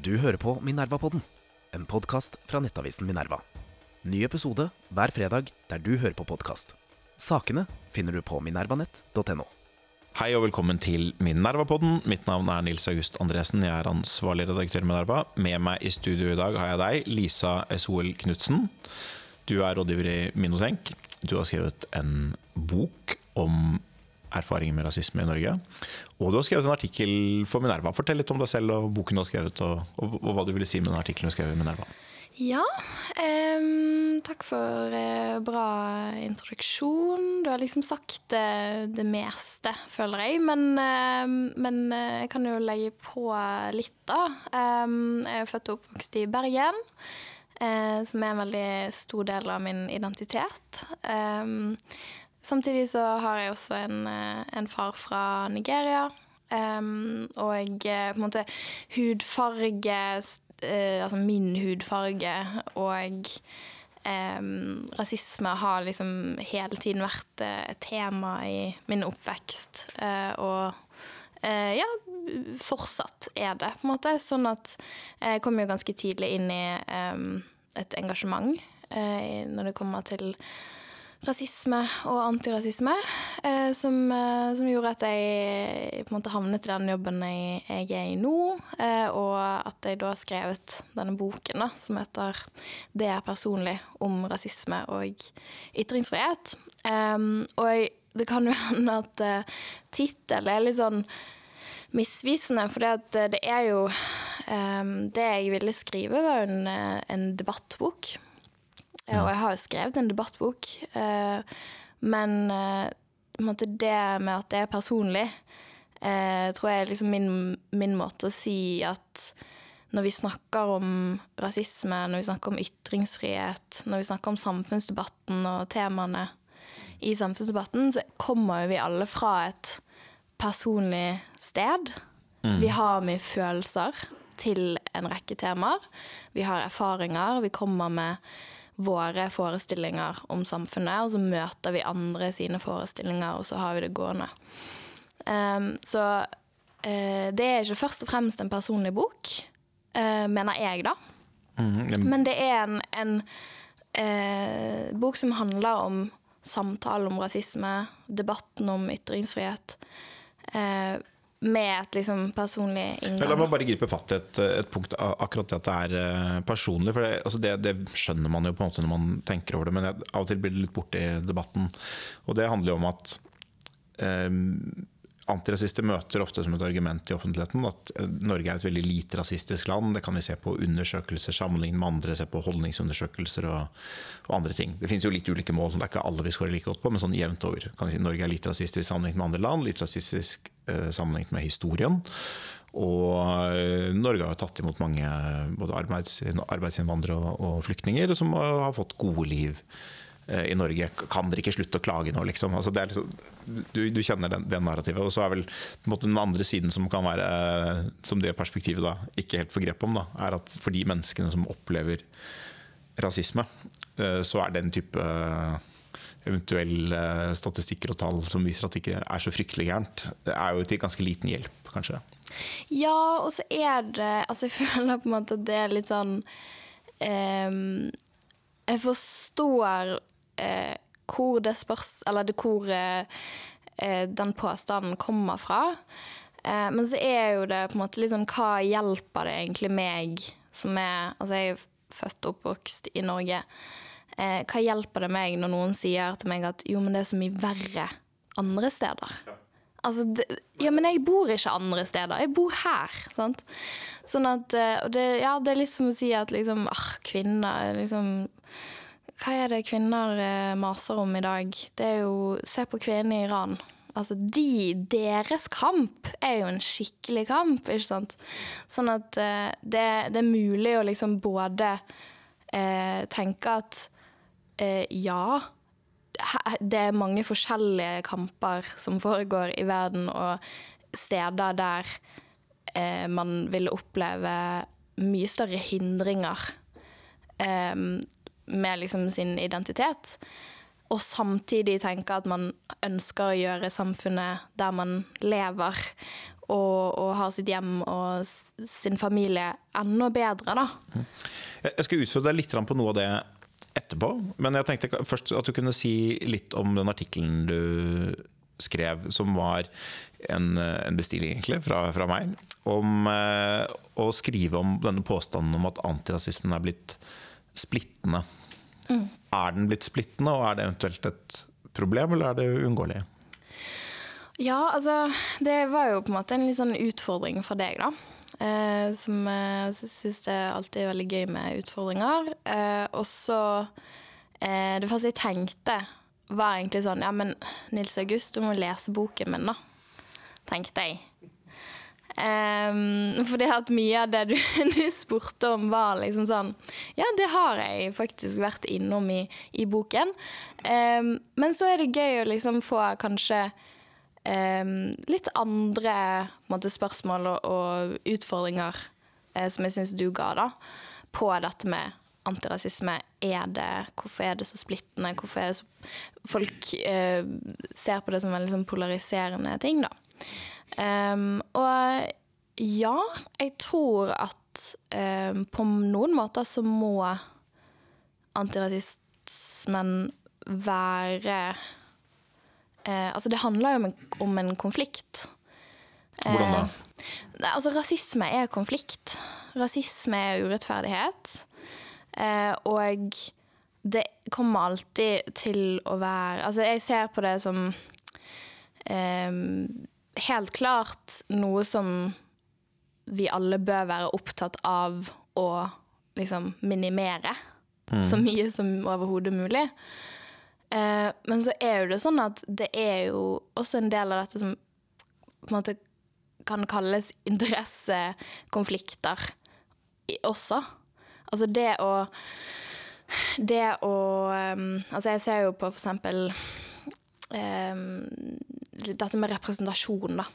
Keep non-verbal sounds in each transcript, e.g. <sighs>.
Du hører på Minervapodden, en podkast fra nettavisen Minerva. Ny episode hver fredag der du hører på podkast. Sakene finner du på minervanett.no. Hei og velkommen til Minervapodden. Mitt navn er Nils August Andresen. Jeg er ansvarlig redaktør i Minerva. Med meg i studio i dag har jeg deg, Lisa SOL Knutsen. Du er rådgiver i Minotenk. Du har skrevet en bok om erfaringer med rasisme i Norge. Og du har skrevet en artikkel for Minerva. Fortell litt om deg selv og boken du har skrevet, og, og, og hva du ville si med den artikkelen du skrev i Minerva. Ja, um, takk for uh, bra introduksjon. Du har liksom sagt uh, det meste, føler jeg. Men, uh, men eh, jeg kan jo legge på litt, da. Um, jeg er født og oppvokst i Bergen, som er en veldig stor del av min identitet. Em, samtidig så har jeg også en, eh, en far fra Nigeria. Um, og eh, på en måte hudfarge uh, altså min hudfarge og um, rasisme har liksom hele tiden vært et tema i min oppvekst. Uh, og uh, ja, fortsatt er det, på en måte. Sånn at jeg kom jo ganske tidlig inn i um, et engasjement når det kommer til rasisme og antirasisme, eh, som, eh, som gjorde at jeg på en måte havnet i den jobben jeg, jeg er i nå, eh, og at jeg da har skrevet denne boken da, som heter 'Det er personlig' om rasisme og ytringsfrihet. Em, og jeg, det kan jo <laughs> hende at uh, tittelen er litt sånn misvisende, for det er jo em, Det jeg ville skrive, var en, eh, en debattbok. Ja, og jeg har jo skrevet en debattbok, eh, men eh, det med at det er personlig, eh, tror jeg er liksom min, min måte å si at når vi snakker om rasisme, når vi snakker om ytringsfrihet, når vi snakker om samfunnsdebatten og temaene i samfunnsdebatten, så kommer jo vi alle fra et personlig sted. Vi har mye følelser til en rekke temaer. Vi har erfaringer, vi kommer med våre forestillinger om samfunnet, og så møter vi andre sine forestillinger, og så har vi det gående. Um, så uh, det er ikke først og fremst en personlig bok, uh, mener jeg, da. Mm. Men det er en, en uh, bok som handler om samtalen om rasisme, debatten om ytringsfrihet, med et liksom personlig La meg bare gripe fatt i et, et punkt, akkurat det at det er eh, personlig. For det, altså det, det skjønner man jo på en måte når man tenker over det, men jeg, av og til blir det litt borte i debatten. Og det handler jo om at eh, antirasister møter ofte som et argument i offentligheten at eh, Norge er et veldig lite rasistisk land. Det kan vi se på undersøkelser sammenlignet med andre, se på holdningsundersøkelser og, og andre ting. Det finnes jo litt ulike mål, det er ikke alle vi skårer like godt på, men sånn jevnt over. kan vi si Norge er litt rasistisk sammenlignet med andre land, litt rasistisk sammenlignet med historien. Og eh, Norge har tatt imot mange både arbeids, arbeidsinnvandrere og, flyktninger som har fått gode liv eh, i Norge. Kan dere ikke slutte å klage nå, liksom? Altså, liksom du, du kjenner den, den narrativet. Og så er vel måte, den andre siden som kan være Som det perspektivet da ikke helt får grep om, da, er at for de menneskene som opplever rasisme, eh, så er den type eventuelle statistikker og tall som viser at det ikke er så fryktelig gærent, det er jo til ganske liten hjelp, kanskje. Ja, og så er det Altså, jeg <laughs> føler på en måte at det er litt sånn eh, Jeg forstår eh, hvor det spørs Eller det hvor eh, eh, den påstanden kommer fra. Eh, men så er jo det på en måte litt sånn Hva hjelper det egentlig meg som er Altså, jeg er født og oppvokst i Norge. Eh, hva hjelper det meg når noen sier til meg at jo, men det er så mye verre andre steder? Altså, det, ja, men jeg bor ikke andre steder. Jeg bor her. Sant? Sånn at eh, Og det, ja, det er litt som å si at liksom ah, kvinner liksom Hva er det kvinner eh, maser om i dag? Det er jo Se på kvinnene i Iran. Altså, de, deres kamp er jo en skikkelig kamp, ikke sant? Sånn at eh, det, det er mulig å liksom både eh, tenke at eh, ja, det er mange forskjellige kamper som foregår i verden, og steder der eh, man vil oppleve mye større hindringer eh, med liksom sin identitet. Og samtidig tenke at man ønsker å gjøre samfunnet der man lever, og, og har sitt hjem og sin familie enda bedre, da. Jeg skal utfordre deg litt på noe av det etterpå. Men jeg tenkte først at du kunne si litt om den artikkelen du skrev, som var en, en bestilling egentlig fra, fra meg, om eh, å skrive om denne påstanden om at antirasismen er blitt splittende. Er den blitt splittende, og er det eventuelt et problem, eller er det uunngåelig? Ja, altså Det var jo på en måte en litt sånn utfordring for deg, da. Eh, som jeg syns det er alltid veldig gøy med utfordringer. Eh, og så eh, Det første jeg tenkte, var egentlig sånn Ja, men Nils August, du må lese boken min, da. Tenkte jeg. Um, fordi at mye av det du, <laughs> du spurte om, var liksom sånn Ja, det har jeg faktisk vært innom i, i boken. Um, men så er det gøy å liksom få kanskje litt andre måte, spørsmål og, og utfordringer eh, som jeg syns du ga, da, på dette med antirasisme. Er det, hvorfor er det så splittende? Hvorfor er det så Folk eh, ser på det som en liksom polariserende ting, da. Um, og ja, jeg tror at um, på noen måter så må antirasismen være eh, Altså, det handler jo om en, om en konflikt. Hvordan da? Eh, altså, rasisme er konflikt. Rasisme er urettferdighet. Eh, og det kommer alltid til å være Altså, jeg ser på det som eh, helt klart noe som vi alle bør være opptatt av å liksom minimere. Så mye som overhodet mulig. Eh, men så er jo det sånn at det er jo også en del av dette som på en måte kan kalles interessekonflikter også. Altså det å Det å Altså jeg ser jo på for eksempel um, dette med representasjon, da.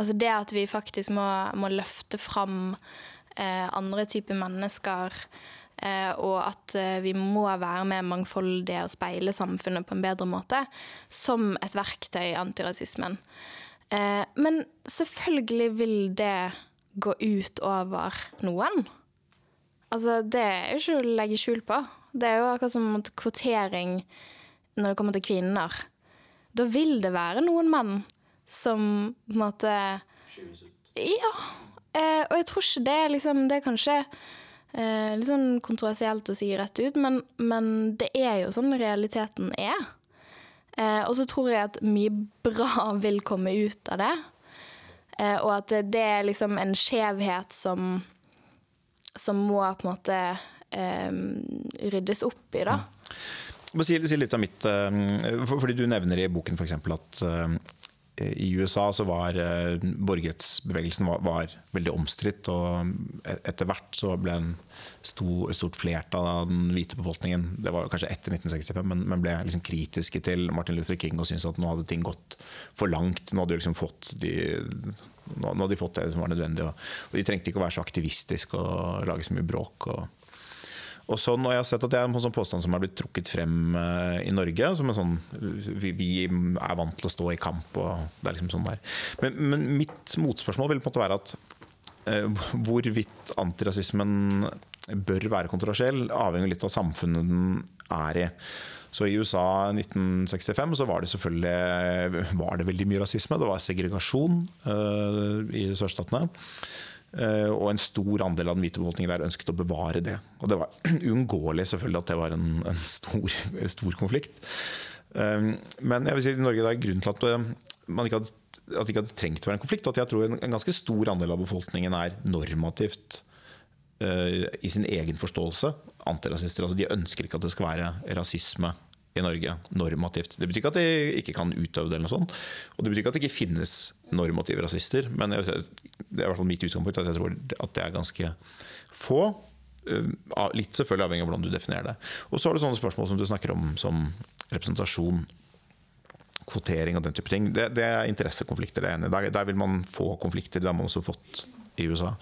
Altså det at vi faktisk må, må løfte fram eh, andre typer mennesker, og at eh, vi må være mer mangfoldige og speile samfunnet på en bedre måte, som et verktøy i antirasismen. Eh, men selvfølgelig vil det gå ut over noen. Altså, det er jo ikke å legge skjul på. Det er jo akkurat som kvotering når det kommer til kvinner. Da vil det være noen menn som på en måte Ja. Eh, og jeg tror ikke det er liksom Det er kanskje eh, litt sånn kontroversielt å si rett ut, men, men det er jo sånn realiteten er. Eh, og så tror jeg at mye bra <laughs> vil komme ut av det. Eh, og at det, er liksom en skjevhet som som må på en måte eh, ryddes opp i, da. Si, si litt av mitt eh, for, Fordi du nevner i boken f.eks. at eh, i USA så var eh, borgerrettsbevegelsen var, var veldig omstridt. Og e- etter hvert så ble en stor, stort flertall av den hvite befolkningen Det var kanskje etter 1965, men, men ble liksom kritiske til Martin Luther King og syntes at nå hadde ting gått for langt. Nå hadde de liksom fått de nå, hadde de fått det som var nødvendig. Og de trengte ikke å være så aktivistiske og lage så mye bråk. og og sånn, og jeg har sett at Det er en sånn påstand som er blitt trukket frem eh, i Norge. som en sånn, vi, vi er vant til å stå i kamp. og det er liksom sånn der. Men, men mitt motspørsmål vil på en måte være at eh, hvorvidt antirasismen bør være kontroversiell, avhenger litt av samfunnet den er i. Så I USA i 1965 så var det selvfølgelig var det veldig mye rasisme. Det var segregasjon uh, i sørstatene. Eh, og en stor andel av den hvite befolkningen der ønsket å bevare det. Og det var <clears throat> uunngåelig selvfølgelig at det var en, en stor, <laughs> stor konflikt. Eh, Men jeg vil si at i Norge det er grunnen til at eh, man ikke hadde, at det ikke hadde trengt å være en konflikt. At jeg tror en, en ganske stor andel av befolkningen er normativt eh, i sin egen forståelse antirasister. Altså de ønsker ikke at det skal være rasisme i Norge normativt. Det betyr ikke at de ikke kan utøve det, eller noe sånt. Og det betyr ikke at det ikke finnes normative rasister, men det er i hvert fall mitt utgangspunkt at jeg tror at det er ganske få. Uh, Litt selvfølgelig avhengig av hvordan du definerer det. Og så har du sånne spørsmål som du snakker om, som representasjon, kvotering og den type ting. Det, det er interessekonflikter. det ene. Der, der vil man få konflikter. Det har man også fått i USA.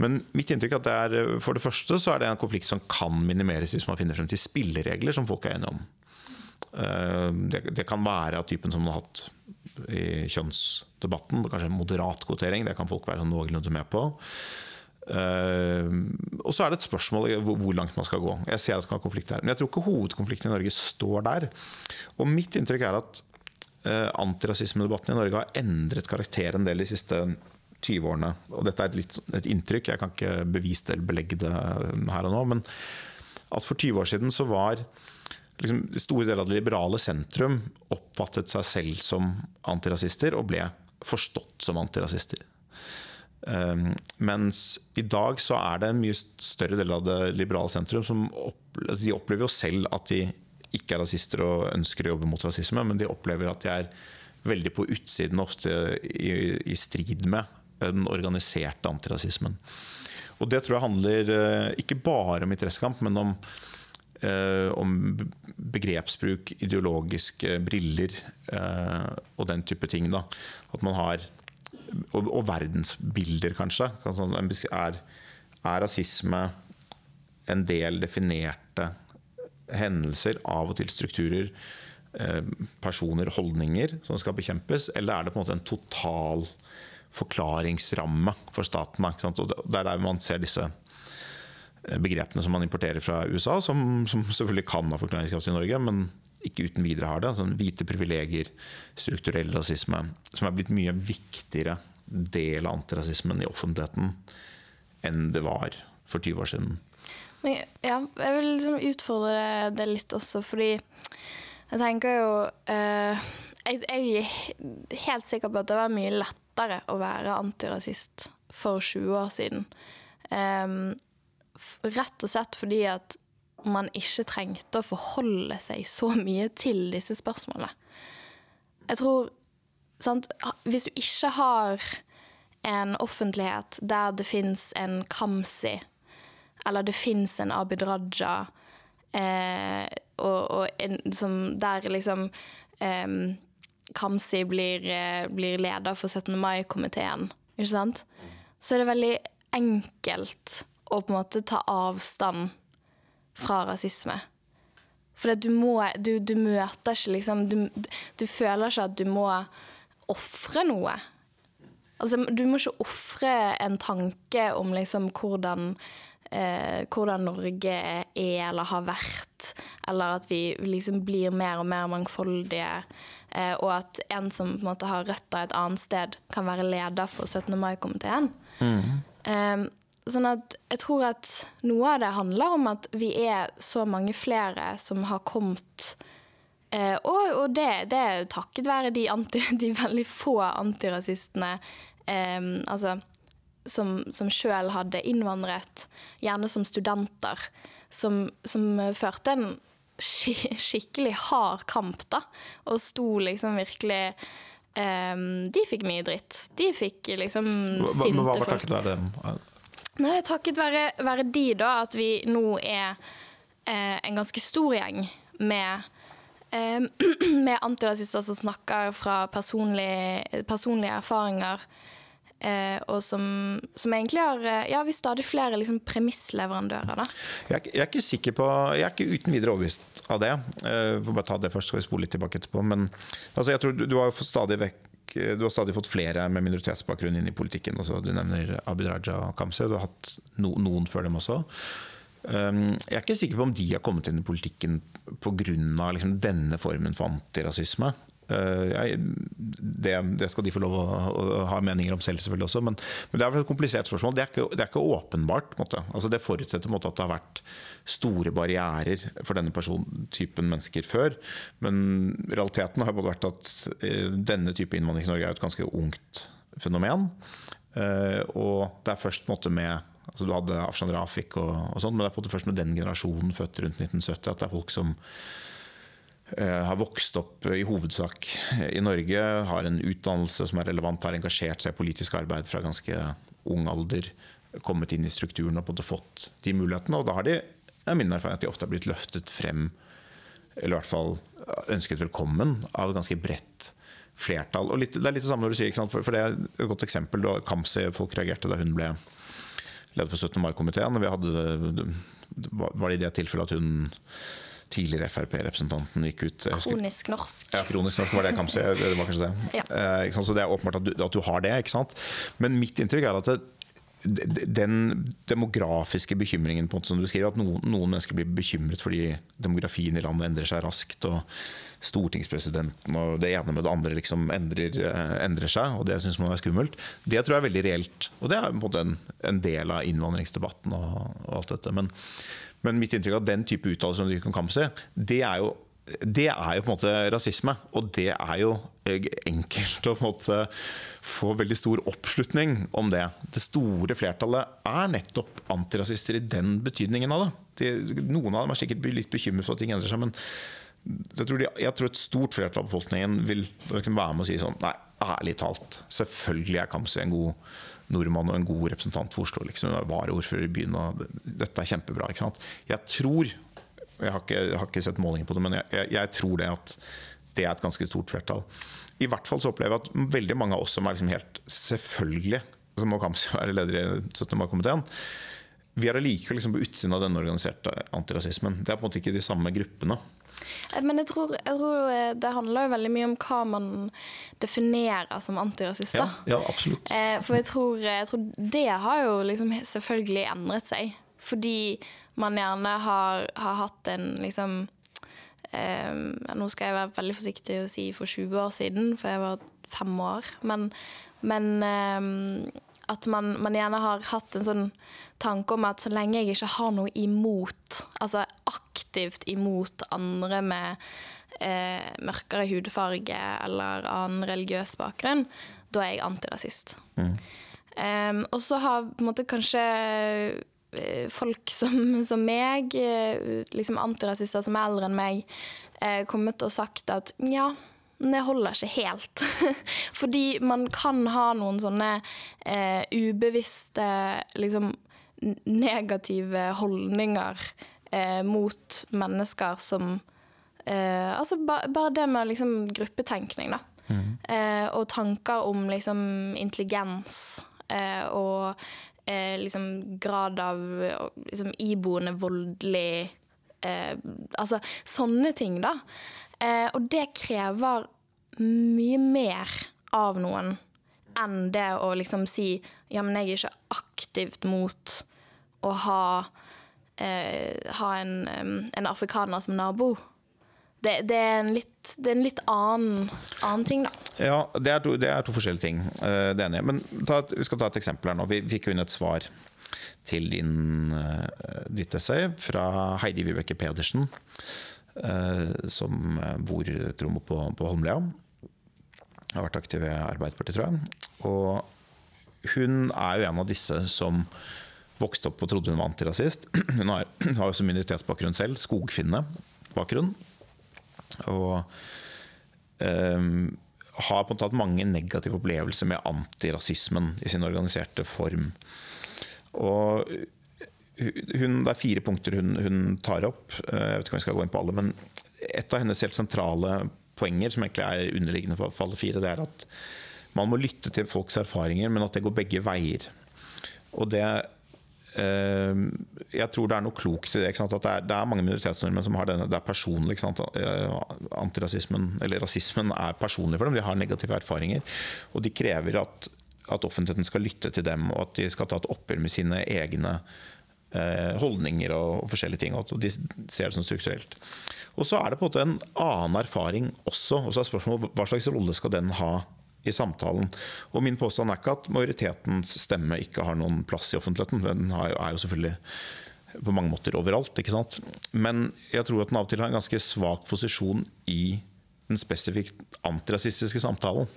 Men mitt inntrykk er at det er, for det første så er det en konflikt som kan minimeres hvis man finner frem til spilleregler som folk er enige om. Eh, Det, det kan være av typen som man har hatt i kjønnsdebatten. Kanskje moderat kvotering, det kan folk være sånn noenlunde med på. Uh, og så er det et spørsmål hvor, langt man skal gå. Jeg ser at det kan være konflikt her, Men jeg tror ikke hovedkonflikten i Norge står der. Og mitt inntrykk er at uh, antirasismedebatten i Norge har endret karakter en del de siste 20 årene. Og dette er et, litt, et inntrykk, jeg kan ikke bevise det eller belegge det her og nå. Men at for 20 år siden så var liksom, store deler av det liberale sentrum oppfattet seg selv som antirasister og ble forstått som antirasister. Um, mens i dag så er det en mye større del av det liberale sentrum som opplever, de opplever jo selv at de ikke er rasister og ønsker å jobbe mot rasisme, men de opplever at de er veldig på utsiden, ofte i, i strid med den organiserte antirasismen. Og det tror jeg handler uh, ikke bare om interessekamp, men om, om begrepsbruk, ideologiske briller uh, og den type ting. Da. At man har og, og verdensbilder, kanskje. Sånn, er, er, rasisme en del definerte hendelser, av og til strukturer, eh, personer, holdninger som skal bekjempes, eller er det på en måte en total forklaringsramme for staten? Og det er der man ser disse eh, begrepene som man importerer fra USA, som, som selvfølgelig kan ha forklaringskraft i Norge, men ikke uten videre har det. Sånn hvite privilegier, strukturell rasisme, som er blitt mye viktigere del av antirasismen i offentligheten enn det var for 20 år siden. Men, ja, jeg vil liksom utfordre det litt også, fordi jeg tenker jo eh, jeg, jeg, er helt sikker på at det var mye lettere å være antirasist for 20 år siden. Um, rett og slett fordi at man ikke trengte å forholde seg så mye til disse spørsmålene. Jeg tror sant, Hvis du ikke har en offentlighet der det fins en Kamzy, eller det fins en Abid Raja, eh, og, og en, som, der liksom eh, Kamzy blir, blir, leder for 17. mai-komiteen, ikke sant? Så er det veldig enkelt å på en måte ta avstand fra rasisme. For du, må, du, du møter ikke liksom du, du, føler ikke at du må ofre noe. Altså, du må ikke ofre en tanke om liksom hvordan, eh, hvordan Norge er eller har vært, eller at vi liksom blir mer og mer mangfoldige. Eh, og at en som på en måte har røtter et annet sted, kan være leder for 17. mai-komiteen. Mm. Eh, Sånn at jeg tror at noe av det handler om at vi er så mange flere som har kommet eh, og, og det, det, er takket være de, anti, <laughs> de veldig få antirasistene eh, altså, som, som sjøl hadde innvandret, gjerne som studenter, som, som førte en skikkelig hard kamp, da, og sto liksom virkelig Um, de fikk mye dritt. De fikk liksom sinte folk. Hva var takket være det? Nei, det er takket være, være de, da, at vi nå er eh, en ganske stor gjeng med, eh, <clears throat> med antirasister som snakker fra personlige, personlige erfaringer. Eh, og som, som, egentlig har eh, Ja, vi stadig flere liksom, premissleverandører, da. Jeg, jeg, er ikke sikker på Jeg er ikke uten videre overbevist av det. Eh, får bare ta det først, skal vi spole litt tilbake etterpå. Men altså, jeg tror du, du har jo stadig vekk du har stadig fått flere med minoritetsbakgrunn inn i politikken. Også. Du nevner Abid Raja og Kamzy. Du har hatt no, noen før dem også. Um, jeg er ikke sikker på om de har kommet inn i politikken pga. Liksom denne formen for antirasisme. Eh, jeg, det, det, skal de få lov å, å, ha meninger om selv, selvfølgelig også. Men, men det er et komplisert spørsmål. Det er ikke, det er ikke åpenbart. Altså, det forutsetter måte, at det har vært store barrierer for denne persontypen mennesker før. Men realiteten har både vært at uh, denne type innvandring i Norge er et ganske ungt fenomen. Uh, og det er først måte, med altså Du hadde Afshan Rafik og, og sånn, men det er på en måte først med den generasjonen født rundt 1970 at det er folk som har vokst opp i hovedsak i Norge, har en utdannelse som er relevant, har engasjert seg i politisk arbeid fra ganske ung alder, kommet inn i strukturen og fått de mulighetene. Og da har de, er min erfaring at de ofte har blitt løftet frem, eller i hvert fall ønsket velkommen, av et ganske bredt flertall. Og litt, det er litt det samme når du sier, for, for, det er et godt eksempel. da Kamzy, folk reagerte da hun ble leder for 17. mai-komiteen. Var det i det tilfellet at hun tidligere Frp-representanten gikk ut husker- Kronisk norsk. ja, kronisk norsk var det kanskje. Det var kanskje det. Ja. Eh. Så det er åpenbart at du, at du har det. Ikke sant? Men mitt inntrykk er at det, den demografiske bekymringen på en måte som du skriver, at noen, noen mennesker blir bekymret fordi demografien i landet endrer seg raskt. og Stortingspresidenten og det ene med det andre liksom endrer, eh, endrer seg, og det syns man er skummelt. Det tror jeg er veldig reelt. Og det er på en måte en, en del av innvandringsdebatten og, og alt dette. Men, men mitt inntrykk av den type uttalelser som du kan komme det er jo det er jo på en måte rasisme, og det er jo eh, enkelt å på en måte få veldig stor oppslutning om det. Det store flertallet er nettopp antirasister i den betydningen av det. De, noen av dem er sikkert litt bekymret for at ting endrer seg, men jeg tror, de, jeg tror et stort flertall av befolkningen vil liksom være med og si sånn Nei, ærlig talt, selvfølgelig er Kamzy en god nordmann og en god representant for Oslo. Liksom, Varaordfører i byen, og dette er kjempebra. ikke sant? Jeg tror jeg har, ikke, jeg har ikke sett målinger på det, men jeg, jeg, jeg, tror det at det er et ganske stort flertall. I hvert fall så opplever jeg at veldig mange av oss som er liksom helt selvfølgelig som må Kamzy være leder i 17. mai-komiteen. Vi er allikevel liksom på utsiden av denne organiserte antirasismen. Det er på en måte ikke de samme gruppene. Eh, Men jeg tror, jeg tror eh, det handler jo veldig mye om hva man definerer som antirasist. Ja, ja absolutt. Eh, for jeg tror, jeg tror det har jo liksom selvfølgelig endret seg. Fordi man gjerne har, har hatt en liksom eh, Nå skal jeg være veldig forsiktig å si for 20 år siden, for jeg var fem år. Men, men eh, at man, man gjerne har hatt en sånn tanke om at så lenge jeg ikke har noe imot, altså aktivt imot andre med eh, mørkere hudfarge eller annen religiøs bakgrunn, da er jeg antirasist. Um, og så har på en måte kanskje eh, folk som, som meg, eh, liksom antirasister som er eldre enn meg, eh, kommet og sagt at ja, det holder ikke helt. <laughs> Fordi man kan ha noen sånne eh, ubevisste liksom negative holdninger eh, mot mennesker som eh, Altså ba, bare det med liksom gruppetenkning, da. Eh, og tanker om liksom intelligens eh, og eh, liksom grad av liksom iboende voldelig eh, Altså sånne ting, da. Eh, og det krever mye mer av noen enn det å liksom si ja, men jeg er ikke aktivt mot å ha, eh, ha en, en afrikaner som nabo. Det, det, er en litt, er en litt annen, annen ting, da. Ja, det er to, det er to forskjellige ting. eh, Det ene. Men ta, vi skal ta et eksempel her nå. Vi fikk jo inn et svar til din, eh, ditt essay fra Heidi Vibeke Pedersen, eh, som bor tror jeg, på, på Holmlia. Har vært aktiv i Arbeiderpartiet, tror jeg. Og hun er jo en av disse som vokste opp og trodde hun var antirasist. <clears throat> Hun har, har jo som minoritetsbakgrunn selv, skogfinne-bakgrunn. Og ehm, har på en måte hatt mange negative opplevelser med antirasismen i sin organiserte form. Og hun, det er fire punkter hun, hun tar opp. Eh, Jeg vet ikke om vi skal gå inn på alle, men et av hennes helt sentrale poenger, som egentlig er underliggende for alle fire, det er at man må lytte til folks erfaringer, men at det går begge veier. Og det eh, Jeg tror det er noe klokt i det. At det er, det er mange minoritetsnordmenn som har denne Det er personlig. Eh, Antirasismen, eller rasismen, er personlig for dem. De har negative erfaringer. Og de krever at, at offentligheten skal lytte til dem, og at de skal ta et oppgjør med sine egne eh, holdninger og, forskjellige ting. Og de ser det som strukturelt. Og så er det på en måte en annen erfaring også. Og så er spørsmålet hva slags rolle skal den ha i samtalen. Og min påstand er ikke at majoritetens stemme ikke har noen plass i offentligheten. Den er jo selvfølgelig på mange måter overalt. ikke sant? Men jeg tror at den av og til har en ganske svak posisjon i den spesifikt antirasistiske samtalen.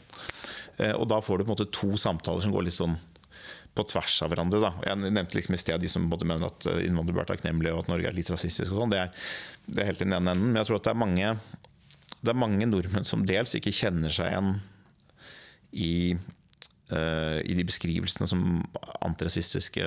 Eh, Og da får du på en måte to samtaler som går litt sånn på tvers av hverandre. Da. Jeg nevnte liksom i sted de som både mener at eh, innvandrere være takknemlige, og at Norge er litt rasistisk. og sånn. Det, er- det er helt i den ene enden. Men jeg tror at det er mange, det er mange nordmenn som dels ikke kjenner seg igjen i, uh, i de beskrivelsene som antirasistiske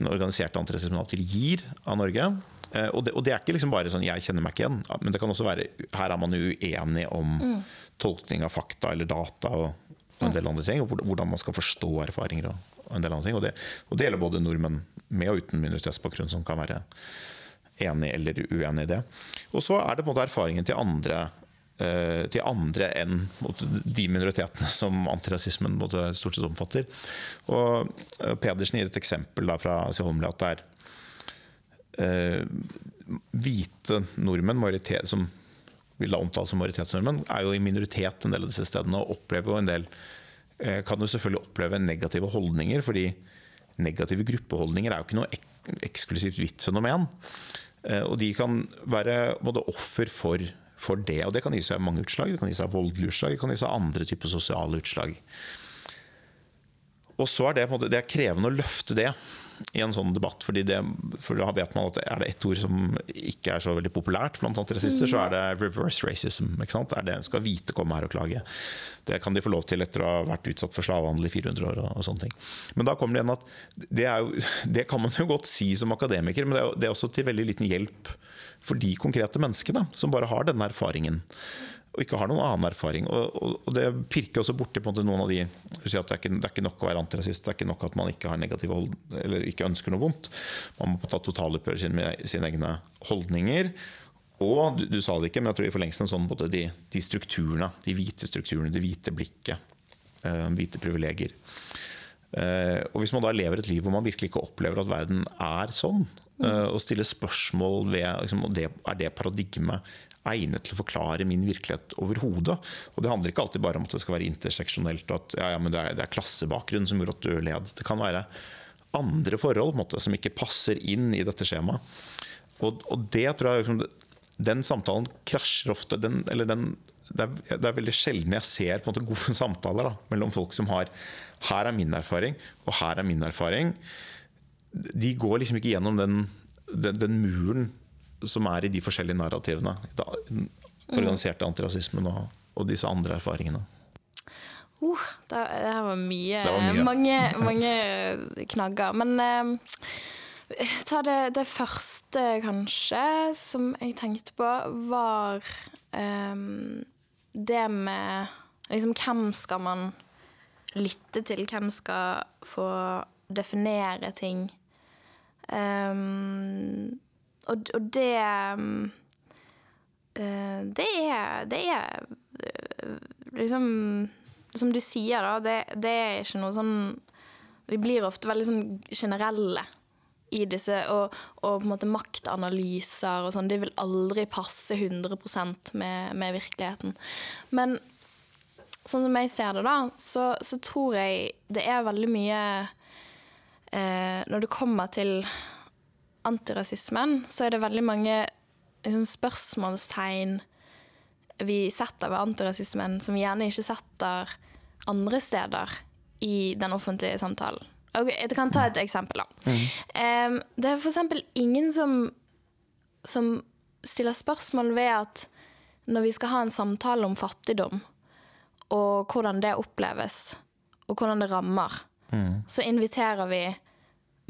den organiserte antirasismen alltid gir av Norge. Eh, og, det, og det er ikke liksom bare sånn 'jeg kjenner meg ikke igjen', men det kan også være her er man uenig om tolkning av fakta eller data og, og en del andre ting. Og hvordan man skal forstå erfaringer og, en del andre ting. Og det, og det gjelder både nordmenn med og uten minoritetsbakgrunn, som kan være enig eller uenig i det. Og så er det på en måte erfaringen til andre eh, til andre enn de minoritetene som antirasismen stort sett omfatter. Og eh, Pedersen gir et eksempel fra Holmlia at det er eh, hvite nordmenn, som vil da omtale som majoritetsnordmenn, er jo i minoritet en del av disse stedene og opplever jo en del eh, kan jo selvfølgelig oppleve negative holdninger, fordi negative gruppeholdninger er jo ikke noe ek eksklusivt hvitt fenomen. Eh, og de kan være både offer for, for, det, og det kan gi seg mange utslag. Det kan gi seg voldelige utslag, det kan gi seg andre typer sosiale utslag. Og så er det, det er krevende å løfte det i en sånn debatt. Fordi det, for da vet man at er det ett ord som ikke er så veldig populært blant antirasister, mm. så er det reverse racism. Ikke sant? Er det, en skal hvite komme her og klage? Det kan de få lov til etter å ha vært utsatt for slavehandel i 400 år. og, og sånne ting. Men da kommer det igjen at det, jo, <laughs> det, kan man jo godt si som akademiker, men det er, det er også til veldig liten hjelp for de konkrete menneskene som bare har denne erfaringen og ikke har noen annen erfaring. Og, og, og Det pirker også borti noen av de si det er, ikke, det er, ikke, nok å være antirasist, det er ikke nok at man ikke har negative hold, eller ikke ønsker noe vondt. Man må ta totaloppgjør med sine egne holdninger. Og du, du, sa det ikke, men jeg tror i forlengelsen sånn både de, de, strukturene, de hvite strukturene, det hvite blikket, eh, hvite privilegier. Eh, og Hvis man da lever et liv hvor man virkelig ikke opplever at verden er sånn, eh, og stiller spørsmål ved liksom, det, er det paradigmet egnet til å forklare min virkelighet overhodet. Og det handler ikke alltid bare om at det skal være interseksjonelt, og at ja, ja, det, er, det, er, klassebakgrunn som gjorde at du led. Det kan være andre forhold måte, som ikke passer inn i dette skjemaet. Og, og det tror jeg liksom, Den samtalen krasjer ofte. Den, eller den, det, er, det, er, veldig sjelden jeg ser måte, gode samtaler da, mellom folk som har Her er min erfaring, og her er min erfaring. De går liksom ikke gjennom den, den, den muren som er i de forskjellige narrativene. Organiserte antirasismen og, og, disse andre erfaringene. Uh, det, det her var mye, det var mye. Mange, <laughs> mange, knagger. Men eh, ta det, det, første, kanskje, som jeg tenkte på, var eh, det med liksom, Hvem skal man lytte til? Hvem skal få definere ting? Um, og, og det uh, Det er Det er uh, liksom Som du sier, da, det, det, er ikke noe sånn Vi blir ofte veldig sånn generelle i disse, og, og på en måte maktanalyser og sånn. Det vil aldri passe 100% med, med virkeligheten. Men sånn som jeg ser det, da, så, så tror jeg det er veldig mye eh, Når det kommer til antirasismen, så er det veldig mange liksom, spørsmålstegn vi setter ved antirasismen som vi gjerne ikke setter andre steder i den offentlige samtalen. Okay, jeg kan ta et eksempel, da. Mm. Um, det er f.eks. ingen som, som stiller spørsmål ved at når vi skal ha en samtale om fattigdom, og hvordan det oppleves, og hvordan det rammer, mm. så inviterer vi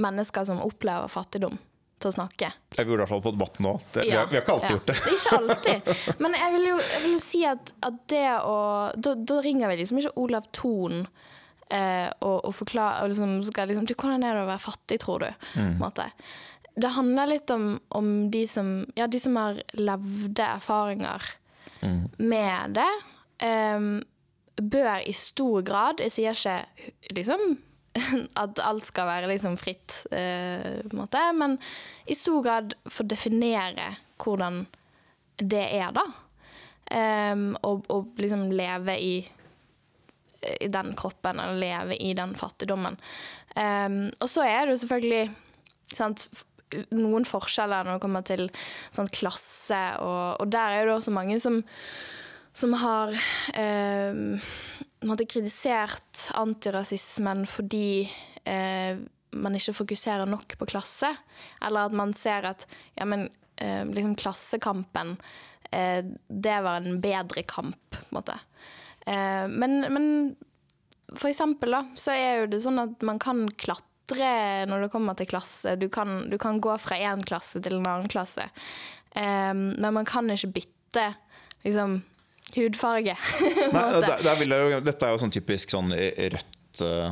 mennesker som opplever fattigdom til å snakke. Jeg gjorde i hvert fall på debatten nå. Det, ja, vi, har, vi, har, ikke alltid ja. gjort det. <laughs> Ikke alltid. Men jeg vil jo, jeg vil jo si at, at, det å da, da, ringer vi liksom ikke Olav Thon eh, og, og, forklarer og liksom skal liksom, du, Hvordan er det å være fattig, tror du? Mm. Det handler litt om, om, de, som, ja, de som har levde erfaringer mm. med det. Um, bør i stor grad Jeg sier ikke liksom <laughs> at alt skal være liksom fritt, eh, på en måte. Men i stor grad få definere hvordan det er, da. Um, og, og, liksom leve i, i, den kroppen, eller leve i den fattigdommen. Um, og så er det jo selvfølgelig sant, noen forskjeller når det kommer til sant, klasse, og, og, der er det også mange som, som har um, måte, kritisert antirasismen fordi eh, man ikke fokuserer nok på klasse. Eller at man ser at ja, men, eh, liksom Klassekampen, eh, det var en bedre kamp, på en måte. Eh, men, men, for eksempel, da, så er jo det sånn at man kan klatre når det kommer til klasse. Du kan, du kan gå fra én klasse til en annen klasse. Eh, men man kan ikke bytte liksom hudfarge. <laughs> Nei, der, der jo, dette er jo sånn typisk sånn rødt uh,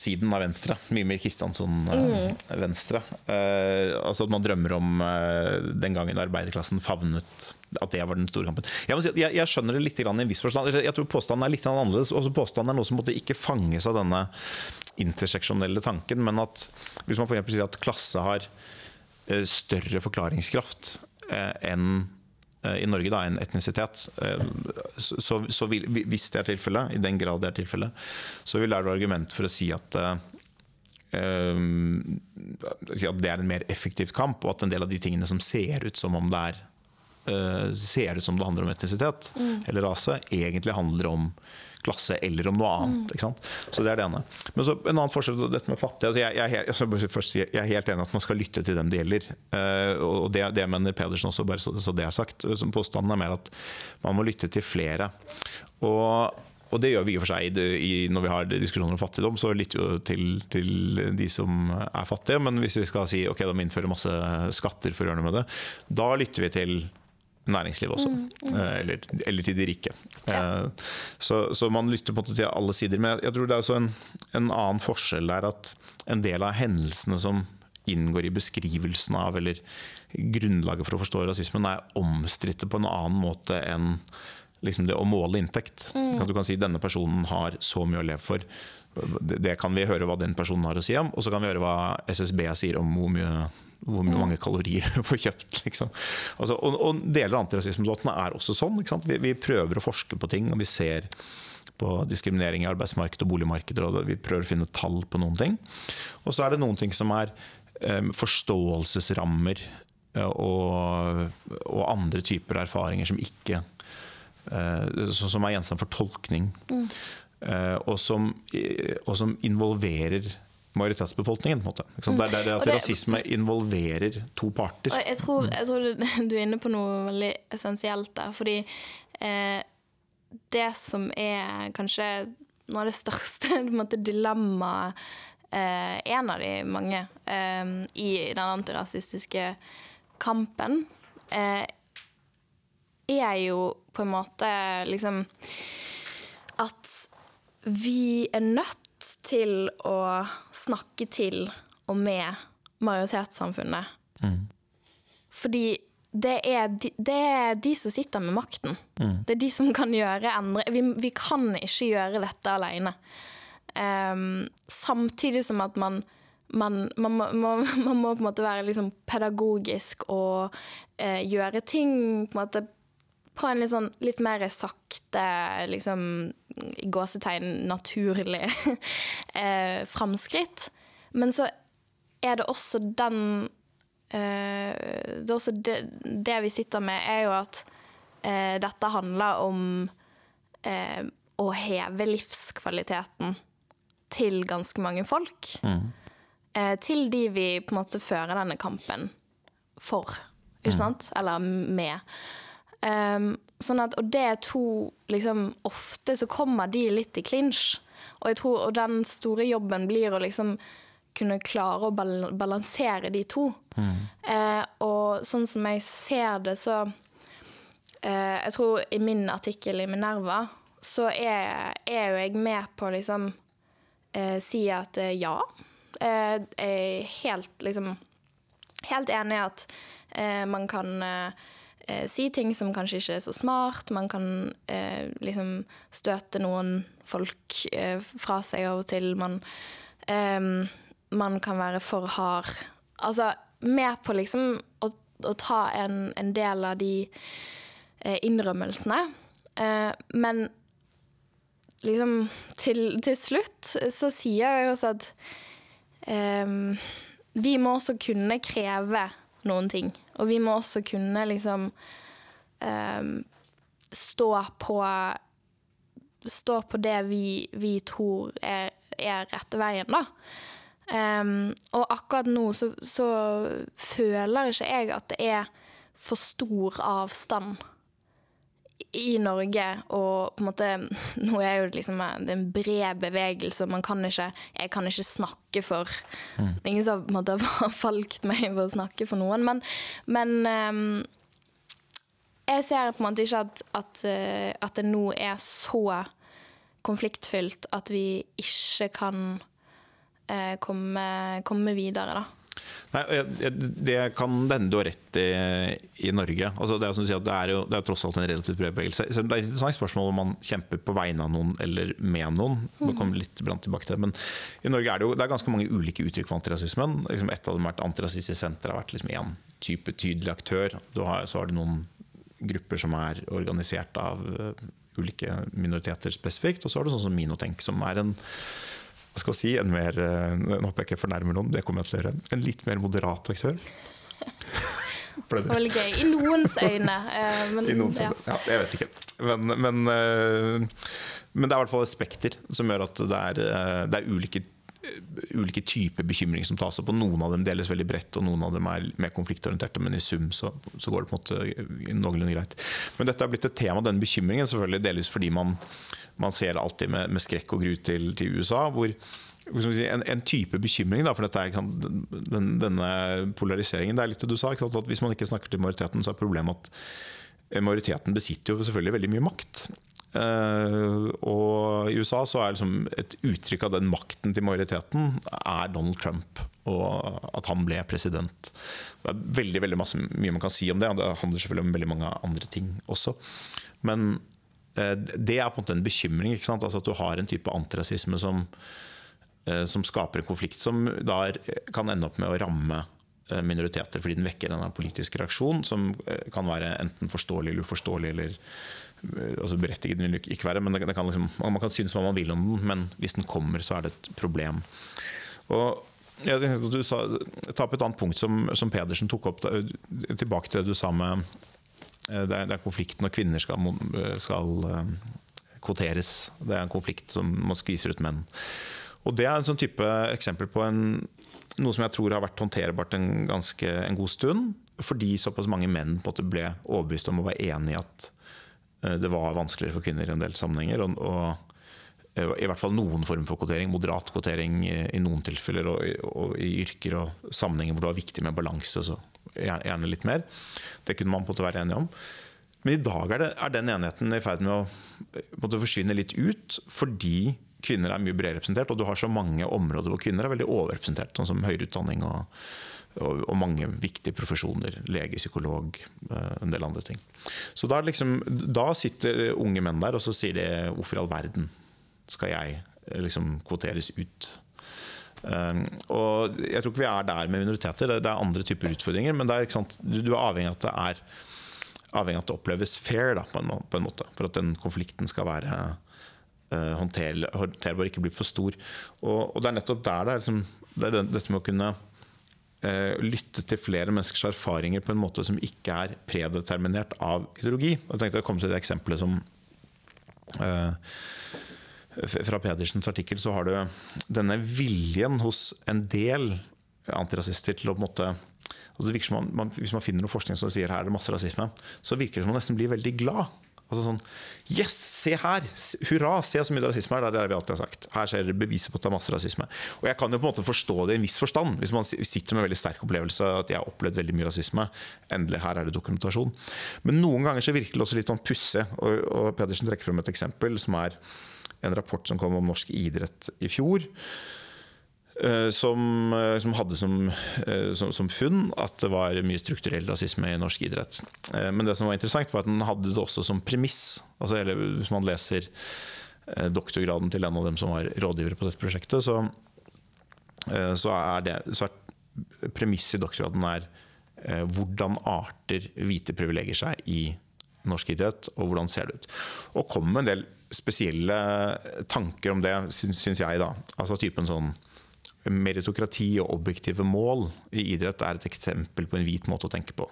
siden av Venstre. Mimir Kristiansson eh, Venstre. Uh, altså at man drømmer om eh, den gangen arbeiderklassen favnet at det var den store kampen. Jeg, må si jeg, jeg skjønner det litt i en viss forstand. Jeg tror påstanden er litt annerledes. Også påstanden er noe som måtte ikke fanges av denne interseksjonelle tanken, men at hvis man for sier at klasse har eh, større forklaringskraft eh, enn eh, i Norge da, en etnisitet. Eh, Så, så vil, hvis det er tilfellet, i den grad det er tilfellet, så vil det være argument for å si at eh, eh, at det er en mer effektiv kamp, og at en del av de tingene som ser ut som om det er eh, ser ut som det handler om etnisitet eller rase, egentlig handler om klasse eller om noe annet. Ikke sant? Så det er det ene. Men så en annen forskjell dette med fattige. Altså jeg, jeg, jeg, jeg er helt enig at man skal lytte til dem det gjelder. Eh, og det, det mener Pedersen også, bare så, så det er sagt. Som Påstanden er mer at man må lytte til flere. Og og det gjør vi for seg når vi har diskusjoner om fattigdom, så lytter vi til, til de som er fattige. Men hvis vi skal si ok, de innfører masse skatter for å gjøre noe med det, da lytter vi til næringslivet også. Eh, Eller, eller til de rike. Ja. Så, så man lytter på en måte til alle sider. Men jeg tror det er en, en annen forskjell der at en del av hendelsene som inngår i beskrivelsen av, eller grunnlaget for å forstå rasismen, er omstridte på en annen måte enn liksom det å måle inntekt. At du kan si denne personen har så mye å leve for. Det, det kan vi høre hva den personen har å si om, og så kan vi høre hva SSB sier om hvor, mye, hvor mange kalorier <laughs> du får kjøpt. Liksom. Altså, og, og deler av antirasismedåtene er også sånn. Vi, vi prøver å forske på ting, og vi ser på diskriminering i arbeidsmarkedet og boligmarkeder, og vi prøver å finne tall på noen ting. Og så er det noen ting som er um, forståelsesrammer eh, og, og andre typer erfaringer som ikke uh, som er gjenstand for tolkning. Eh, og, som, og som involverer majoritetsbefolkningen. På en måte. Sant? Det er det, det at det- rasisme involverer to parter. Jeg tror, jeg tror du- er inne på noe veldig essensielt der. Fordi eh, det som er kanskje noe av det største <laughs> dilemmaet eh, En av de mange eh, i den antirasistiske kampen, eh, er jo på en måte liksom At vi er nødt til å snakke til og med majoritetssamfunnet. Fordi det er, de, det er de som sitter med makten. Det er de som kan gjøre endre... Vi, vi kan ikke gjøre dette alene. Um, samtidig som at man man, man, må, man, <laughs> man må på en måte være liksom pedagogisk og eh, gjøre ting på en måte på en litt, sånn, litt mer sakte, liksom i gåsetegn naturlig <laughs> eh, framskritt. Men så er det også den eh, Det også det, det vi sitter med, er jo at eh, dette handler om eh, å heve livskvaliteten til ganske mange folk. Eh, til de vi på en måte fører denne kampen for, ikke sant? Eller med. Um, sånn at, og det er to liksom, Ofte så kommer de litt i clinch. Og, jeg tror, og den store jobben blir å liksom kunne klare å bal balansere de to. Eh, og sånn som jeg ser det, så uh, Jeg tror i min artikkel i Minerva så er, er jo jeg med på å liksom uh, si at ja. Jeg er helt liksom Helt enig i at man kan eh, si ting som kanskje ikke er så smart. Man kan eh, liksom støte noen folk eh, fra seg av og til. Man, eh, man kan være for hard. Altså med på liksom å, å ta en, en del av de eh, innrømmelsene. Eh, men liksom til, til slutt så sier jeg også at vi må også kunne kreve noen ting. Og vi må også kunne liksom ehm, stå på Stå på det vi, vi tror er, er rette veien, da. Um, og akkurat nå så, så føler ikke jeg at det er for stor avstand i Norge, og på en måte <laughs> Nå er jo liksom det er en bred bevegelse, man kan ikke Jeg kan ikke snakke for Det er ingen som på en måte <laughs> har valgt meg for å snakke for noen, men, men ehm, jeg ser på en måte ikke at, at, eh, at det nå er så konfliktfylt at vi ikke kan eh, komme, komme videre, da. Nei, Det kan denne du har rett i i Norge. Altså det, er som du sier, det, er jo, det er tross alt en relativt bred bevegelse. Det er et interessant spørsmål om man kjemper på vegne av noen eller med noen. Vi kommer litt tilbake til det. Men i Norge er det jo det er ganske mange ulike uttrykk for antirasismen. Liksom et av dem har vært Antirasistisk Senter har vært liksom én type tydelig aktør. Har, så har du noen grupper som er organisert av eh, ulike minoriteter spesifikt. Og så har du sånn som Minotenk, som er en hva skal jeg si, en mer eh, Nå håper jeg ikke fornærmer noen, det kommer jeg til å gjøre. En litt mer moderat aktør. <laughs> Det var veldig gøy. I noens øyne. eh, men, i noen ja. Ja, jeg vet ikke. Men, men, eh, men det er i hvert fall et spekter som gjør at det er, det er ulike, ulike typer bekymring som tas opp. Og noen av dem deles veldig bredt, og noen av dem er mer konfliktorienterte. Men i sum så, så går det på en måte noenlunde greit. Men dette har blitt et tema, den bekymringen, selvfølgelig delvis fordi man, man ser alltid med, med skrekk og gru til, til USA. hvor en, en type bekymring, da, for dette er, sant, den, denne polariseringen. Det er litt det du sa, sant, at hvis man ikke snakker til majoriteten, så er problemet at majoriteten besitter jo selvfølgelig veldig mye makt. Uh, og i USA så er liksom et uttrykk av den makten til majoriteten er Donald Trump. Og at han ble president. Det er veldig, veldig masse, mye man kan si om det, og det handler selvfølgelig om veldig mange andre ting også. Men eh, det er på en måte en bekymring. Altså at du har en type antirasisme som, eh, som skaper en konflikt som da kan ende opp med å ramme eh, minoriteter fordi den vekker en politisk reaksjon som eh, kan være enten forståelig eller uforståelig. eller eh, altså Berettiget vil ikke være, men kan liksom, man kan synes hva man vil om den, men hvis den kommer, så er det et problem. Og jeg du sa, Ta opp et annet punkt som, som Pedersen tok opp, da, tilbake til det du sa med eh, det er, det er konflikt når kvinner skal, skal eh, kvoteres. Det er en konflikt som man skviser ut menn. Og Det er en sånn type eksempel på en, noe som jeg tror har vært håndterbart en, ganske, en god stund. Fordi såpass mange menn ble overbevist om å være enig i at eh, det var vanskeligere for kvinner i en del sammenhenger. Og, og eh, i hvert fall noen form for kvotering. Moderat kvotering i, i noen tilfeller. Og, og i yrker og sammenhenger hvor det var viktig med balanse, så gjerne, litt mer. Det kunne man på en måte være enige om. Men i dag er, det, er den enigheten i ferd med å måte forsvinne litt ut, fordi kvinner er mye bredere representert, og du har så mange områder hvor kvinner er veldig overrepresentert, sånn som høyere utdanning og, og, og mange viktige profesjoner. Lege, psykolog, eh, en del andre ting. Så da, liksom, da sitter unge menn der og så sier de hvorfor i all verden skal jeg eh, liksom kvoteres ut? Um, og jeg tror ikke vi er der med minoriteter. Det, er andre typer utfordringer. Men er, du, du er avhengig av at det er avhengig av at det oppleves fair da, på, en, måte. For at den konflikten skal være uh, håndterbar ikke bli for stor. Og, og det er nettopp der det er, liksom, det er dette med å kunne eh, lytte til flere menneskers erfaringer på en måte som ikke er predeterminert av ideologi. Jeg tenkte å komme til det eksempelet som eh, f- fra Pedersens artikkel så har du denne viljen hos en del antirasister til å på en måte altså man, man, Hvis man finner noe forskning som sier her er det masse rasisme, så virker det som man nesten blir veldig glad. Altså sånn Yes, se her! Hurra! Se så mye rasisme her! Det er det vi alltid har sagt. Her ser dere beviset på at det er masse rasisme. Og jeg kan jo på en måte forstå det i en viss forstand, hvis man sitter med en veldig sterk opplevelse at jeg har opplevd veldig mye rasisme. Endelig, her er det dokumentasjon. Men noen ganger så virker det også litt sånn pussig. Og, og Pedersen trekker frem et eksempel som er en rapport som kom om norsk idrett i fjor. eh, Som, eh, som hadde som, eh, som, som funn at det var mye strukturell rasisme i norsk idrett. Men det som var interessant, var at den hadde det også som premiss. Altså, eller hvis man leser doktorgraden til en av dem som var rådgivere på dette prosjektet, så, så er det så er premisset i doktorgraden er hvordan arter hvite privilegier seg i norsk idrett, og hvordan ser det ut. Og kom med en del spesielle tanker om det, syns jeg. da. Altså typen sånn Meritokrati og objektive mål i idrett er et eksempel på en hvit måte å tenke på.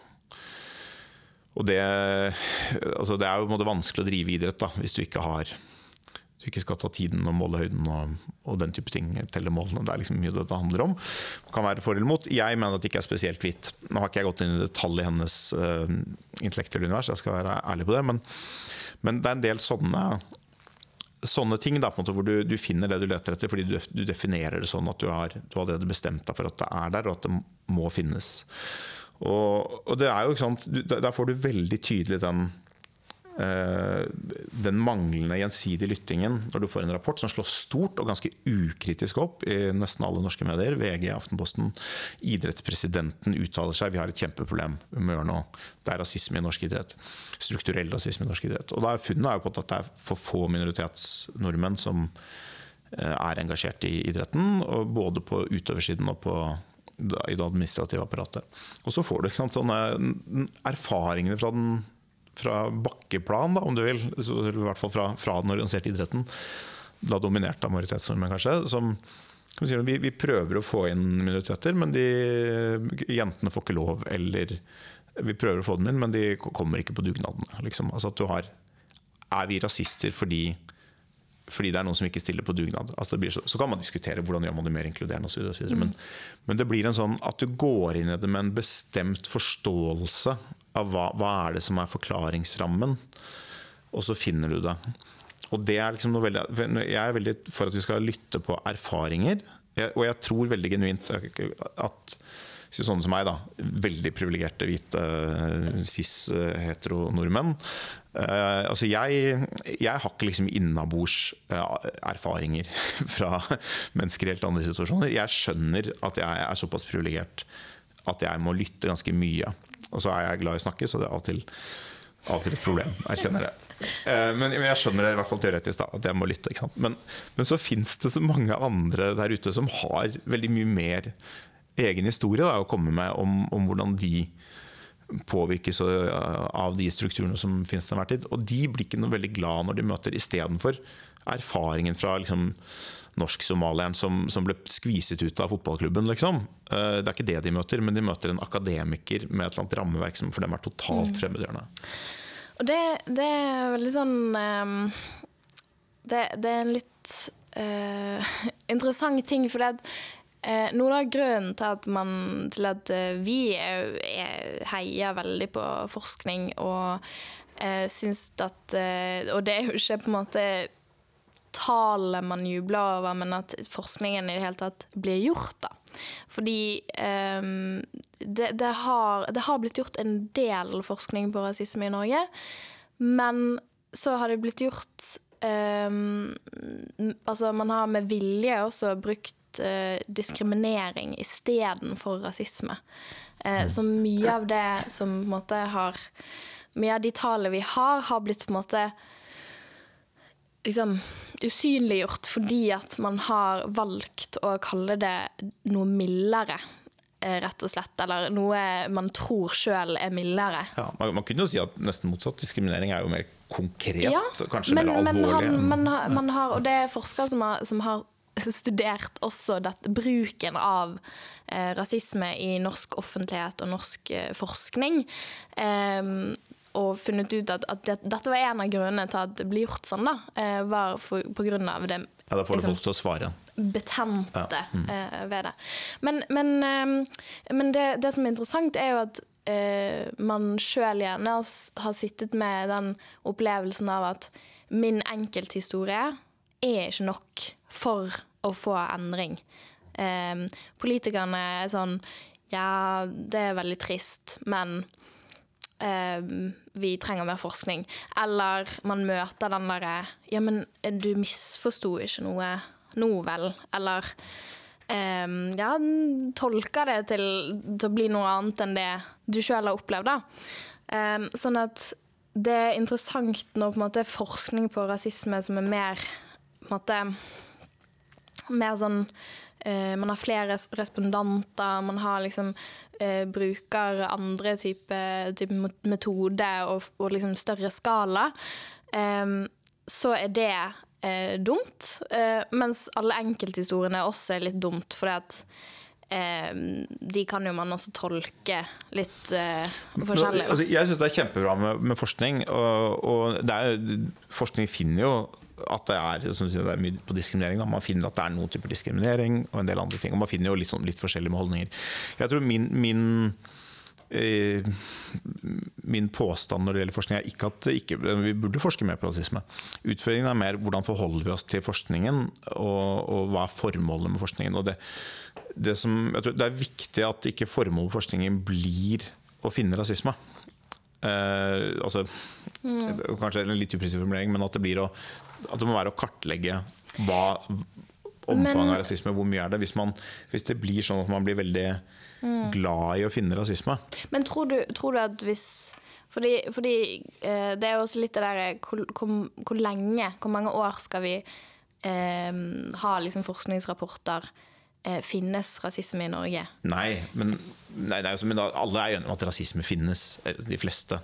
Og det, altså det er jo vanskelig å drive idrett da, hvis du ikke har du ikke skal ta tiden og måle høyden og, og den type ting. Telle målene. Det er liksom mye det det handler om. Det kan være for eller mot. Jeg mener at det ikke er spesielt hvitt. Nå har ikke jeg gått inn i detalj i hennes uh, intellektuelle univers, jeg skal være ærlig på det. Men, men det er en del sånne, sånne ting da, på en måte, hvor du, du finner det du leter etter, fordi du, du definerer det sånn at du har, du allerede bestemt deg for at det er der, og at det må finnes. Og, og det er jo ikke sant, Der får du veldig tydelig den den manglende gjensidige lyttingen når du får en rapport som slår stort og ganske ukritisk opp i nesten alle norske medier, VG, Aftenposten, idrettspresidenten uttaler seg, vi har et kjempeproblem, vi må gjøre noe. Det er rasisme i norsk idrett. Strukturell rasisme i norsk idrett. Og da er funnet er jo på at det er for få minoritetsnordmenn som eh, er engasjert i idretten, både på utøversiden og på i det administrative apparatet. Og så får du sant, sånne erfaringene fra, den, fra bakkeplan, da, om du vil, i hvert fall fra, fra den organiserte idretten, da dominert av majoritetsnordmenn, kanskje. som vi, vi, prøver å få inn minoriteter, men de, jentene får ikke lov. Eller vi prøver å få dem inn, men de kommer ikke på dugnadene. Liksom. Altså at du har Er vi rasister fordi fordi det er noen som ikke stiller på dugnad. Altså så, så, kan man diskutere hvordan gjør man det mer inkluderende osv. Mm. Men, men, det blir en sånn at du går inn i det med en bestemt forståelse av hva, hva er det som er forklaringsrammen, og så finner du det. Og det er liksom noe veldig, Jeg er veldig for at vi skal lytte på erfaringer. Og jeg tror veldig genuint at sånne som meg, da, veldig privilegerte hvite cis-hetero-nordmenn Uh, altså jeg, jeg, har ikke liksom innabords uh, erfaringer <laughs> fra mennesker i helt andre situasjoner. Jeg skjønner at jeg er såpass privilegert at jeg må lytte ganske mye. Og så er jeg glad i å snakke, så det er av og til, av og til et problem. Jeg kjenner det. Uh, men, jeg skjønner det i hvert fall teoretisk, da, at jeg må lytte. Men, men, så fins det så mange andre der ute som har veldig mye mer egen historie da, å komme med om, om hvordan de påvirkes av de strukturene som finnes til enhver tid. Og de blir ikke noe veldig glad når de møter istedenfor erfaringen fra liksom, norsk-somalieren som, som, ble skviset ut av fotballklubben. Liksom. Eh, det er ikke det de møter, men de møter en akademiker med et eller annet rammeverk som for dem er totalt mm. fremmedgjørende. Og det, det, er veldig sånn um, det, det, er en litt uh, <laughs> interessant ting, for det, Eh, noe av grunnen til at, man, til at eh, vi er, er, heier veldig på forskning og eh, syns at eh, Og det er jo ikke på en måte tallet man jubler over, men at forskningen i det hele tatt blir gjort. da. Fordi um, det, det, har, det, har, blitt gjort en del forskning på rasisme i Norge, men så har det blitt gjort Um, altså man har med vilje også brukt uh, diskriminering istedenfor rasisme. Uh, så mye av det som på en måte har Mye av de tallene vi har, har blitt på en måte liksom usynliggjort fordi at man har valgt å kalle det noe mildere eh, rett og slett. Eller noe man tror sjøl er mildere. Ja, man, man, kunne jo si at nesten motsatt. Diskriminering er jo mer konkret. Ja, kanskje men, mer alvorlig. Men, man, man har, og det er forskere som har, som har studert også dette, bruken av eh, rasisme i norsk offentlighet og norsk eh, forskning. Eh, og funnet ut at, at det, dette var en av grunnene til at det ble gjort sånn. da, eh, var for, på grunn av det Ja, Da får du liksom, folk til å svare. Betente ja. mm. Eh, ved det. Men, men, ehm, men det, det, som er interessant, er jo at eh, man sjøl gjerne har sittet med den opplevelsen av at min enkelthistorie er ikke nok for å få endring. Eh, politikerne er sånn Ja, det er veldig trist, men eh, vi trenger mer forskning. Eller man møter den derre Ja, men du misforsto ikke noe nå, vel? Eller eh, ja, tolker det til, til, å bli noe annet enn det du sjøl har opplevd, da. Ehm, sånn at det er interessant når på en måte, forskning på rasisme som er mer på en måte mer sånn eh, Man har flere respondanter, man har liksom eh, bruker andre type, type metoder og, og, liksom større skala. Så er det eh, dumt. Eh, mens alle enkelthistoriene også er litt dumt, fordi at Eh, de kan jo man også tolke litt eh, forskjellig. Altså, jeg syns det er kjempebra med, med forskning. Og, og er, forskning finner jo at det er, det er mye på diskriminering. Da. Man finner at det er noen typer diskriminering og en del andre ting. Og man finner jo litt, sånn, litt forskjellige med holdninger. Jeg tror min, min, eh, min påstand når det gjelder forskning, er ikke at ikke, vi burde forske mer på rasisme. Utføringen er mer hvordan forholder vi oss til forskningen, og, og hva er formålet med forskningen. Og det, det, som, jeg tror det er viktig at ikke formålet med forskningen blir å finne rasisme. eh, altså, Kanskje en litt upresis formulering, men at det, blir å, at det må være å kartlegge hva omfanget av rasisme, hvor mye er det. Hvis, man, hvis det blir sånn at man blir veldig glad i å finne rasisme. Men tror du, tror du at hvis Fordi, fordi eh, det er jo også litt det derre hvor, hvor, hvor lenge, hvor mange år skal vi eh, ha liksom forskningsrapporter eh, Finnes rasisme i Norge? Nei, men, nei, nei, altså, men da, alle er enige om at rasisme finnes. De fleste.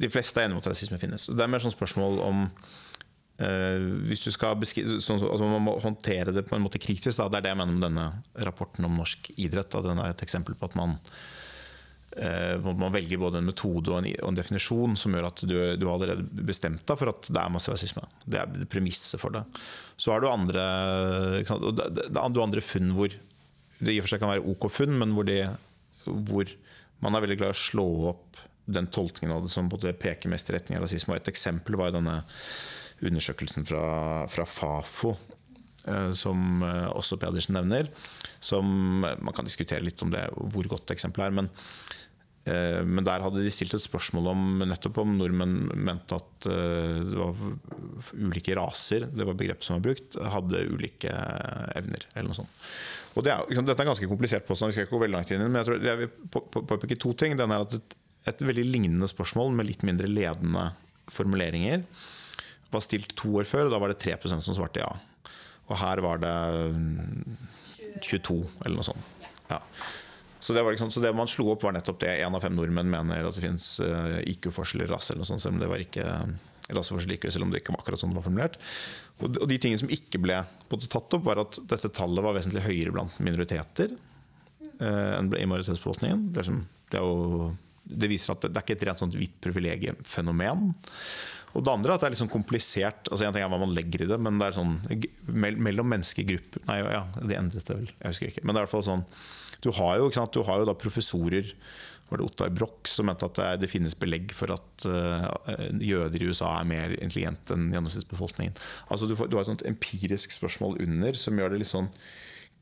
De fleste er enige om at rasisme finnes. Det er mer sånn spørsmål om eh, hvis du skal beskrive, sånn, altså Man må håndtere det på en måte kritisk. Da. Det er det jeg mener med denne rapporten om norsk idrett. Da. Den er et eksempel på at man eh, man velger både en metode og en, og en definisjon som gjør at du, du har allerede bestemt deg for at det er masse rasisme. Det er premisset for det. Så har du andre, det, det, er andre funn hvor det i og for seg kan være OK funn, men hvor, det, hvor man er veldig glad i å slå opp den tolkningen av det som både peker mest i retning av rasisme. Og et eksempel var denne undersøkelsen fra, fra Fafo, eh, som eh, også Pedersen nevner. Som eh, Man kan diskutere litt om det, hvor godt eksempelet er. Men, men der hadde de stilt et spørsmål om nettopp om nordmenn mente at det var ulike raser, det var begrepet som var brukt, hadde ulike evner, eller noe sånt. Og det er, liksom, Dette er ganske komplisert påstand, vi skal ikke gå veldig langt inn men jeg tror jeg vil på- på- påpeke to ting. Den er at et, et veldig lignende spørsmål med litt mindre ledende formuleringer var stilt to år før, og da var det 3% som svarte ja. Og her var det mm, 22, eller noe sånt. Ja. Så, det liksom, så det man slo opp, var nettopp det. Én av fem nordmenn mener at det finnes IQ-forskjeller i rase, eller noe sånt, selv om det var ikke raseforskjell IQ, selv om det ikke var akkurat sånn det var formulert. Og, de tingene som ikke ble tatt opp, var at dette tallet var vesentlig høyere blant minoriteter eh, enn i majoritetsbefolkningen. Det, det, det viser at det, det er ikke et rent sånt hvitt privilegiefenomen. Og det andre er at det er litt sånn komplisert. altså En ting er hva man legger i det, men det er sånn mellom menneskegrupper Nei, ja, det endret det vel. Jeg husker ikke. Men det er i hvert fall sånn Du har jo, sant, du har jo da professorer var det Ottar Broch som mente at det finnes belegg for at eh, jøder i USA er mer intelligente enn gjennomsnittsbefolkningen. Altså du, får, du har et sånt empirisk spørsmål under som gjør det litt sånn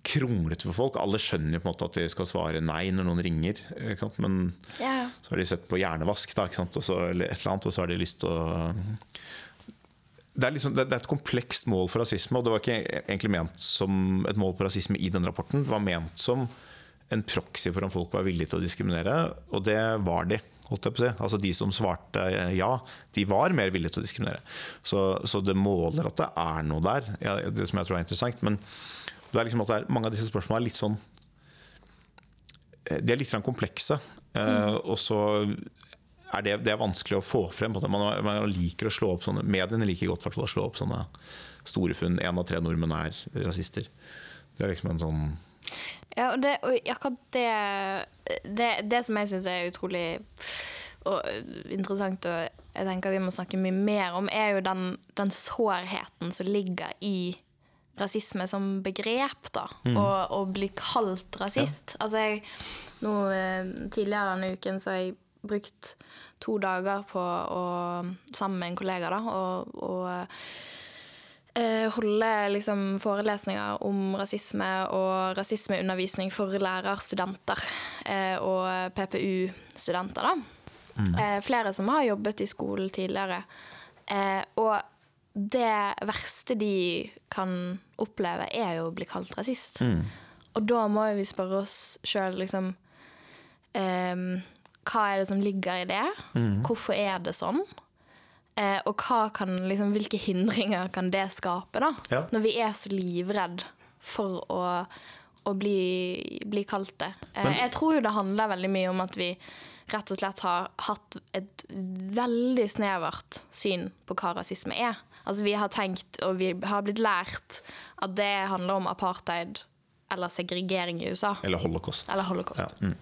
kronglete for folk. Alle skjønner jo på en måte at de skal svare nei når noen ringer. Men Ja. så har de sett på hjernevask da? Og så, eller et eller annet, og så har de lyst til å det er, liksom, det det er et komplekst mål for rasisme, og det var ikke egentlig ment som et mål på rasisme i den rapporten. Det var ment som en proxy for om folk var villige til å diskriminere, og det var de. Holdt jeg på å si. Altså De som svarte ja, de var mer villige til å diskriminere. Så, så det måler at det er noe der, ja, det som jeg tror er interessant. Men det er liksom at det er, mange av disse spørsmålene er litt sånn De er litt grann komplekse. eh, og så er det, det er vanskelig å få frem. Man, man liker å slå opp sånne Mediene liker godt å slå opp sånne store funn. Én av tre nordmenn er rasister. Det er liksom en sånn Ja, og, det, og akkurat det, det Det som jeg syns er utrolig og interessant, og jeg tenker vi må snakke mye mer om, er jo den, den sårheten som ligger i rasisme som begrep, da. Og, og bli kalt rasist. Altså, jeg nå eh, Tidligere denne uken så har jeg brukt to dager på å Sammen med en kollega, da, og, og eh, holde liksom forelesninger om rasisme og rasismeundervisning for lærerstudenter eh, og PPU-studenter. da. Eh, flere som har jobbet i skolen tidligere. Og det verste de kan oppleve, er jo å bli kalt rasist. Og da må vi spørre oss sjøl liksom um, Hva er det som ligger i det? Hvorfor er det sånn? Uh, og kan, liksom, hvilke hindringer kan det skape, da? Ja. Når vi er så livredd for å, å bli, bli kalt det. Uh, Men- jeg tror jo det handler veldig mye om at vi rett og slett har hatt et veldig snevert syn på hva rasisme er. Altså Vi har tenkt, og vi har blitt lært, at det handler om apartheid eller segregering i USA. Eller holocaust. Eller holocaust. Ja, mm.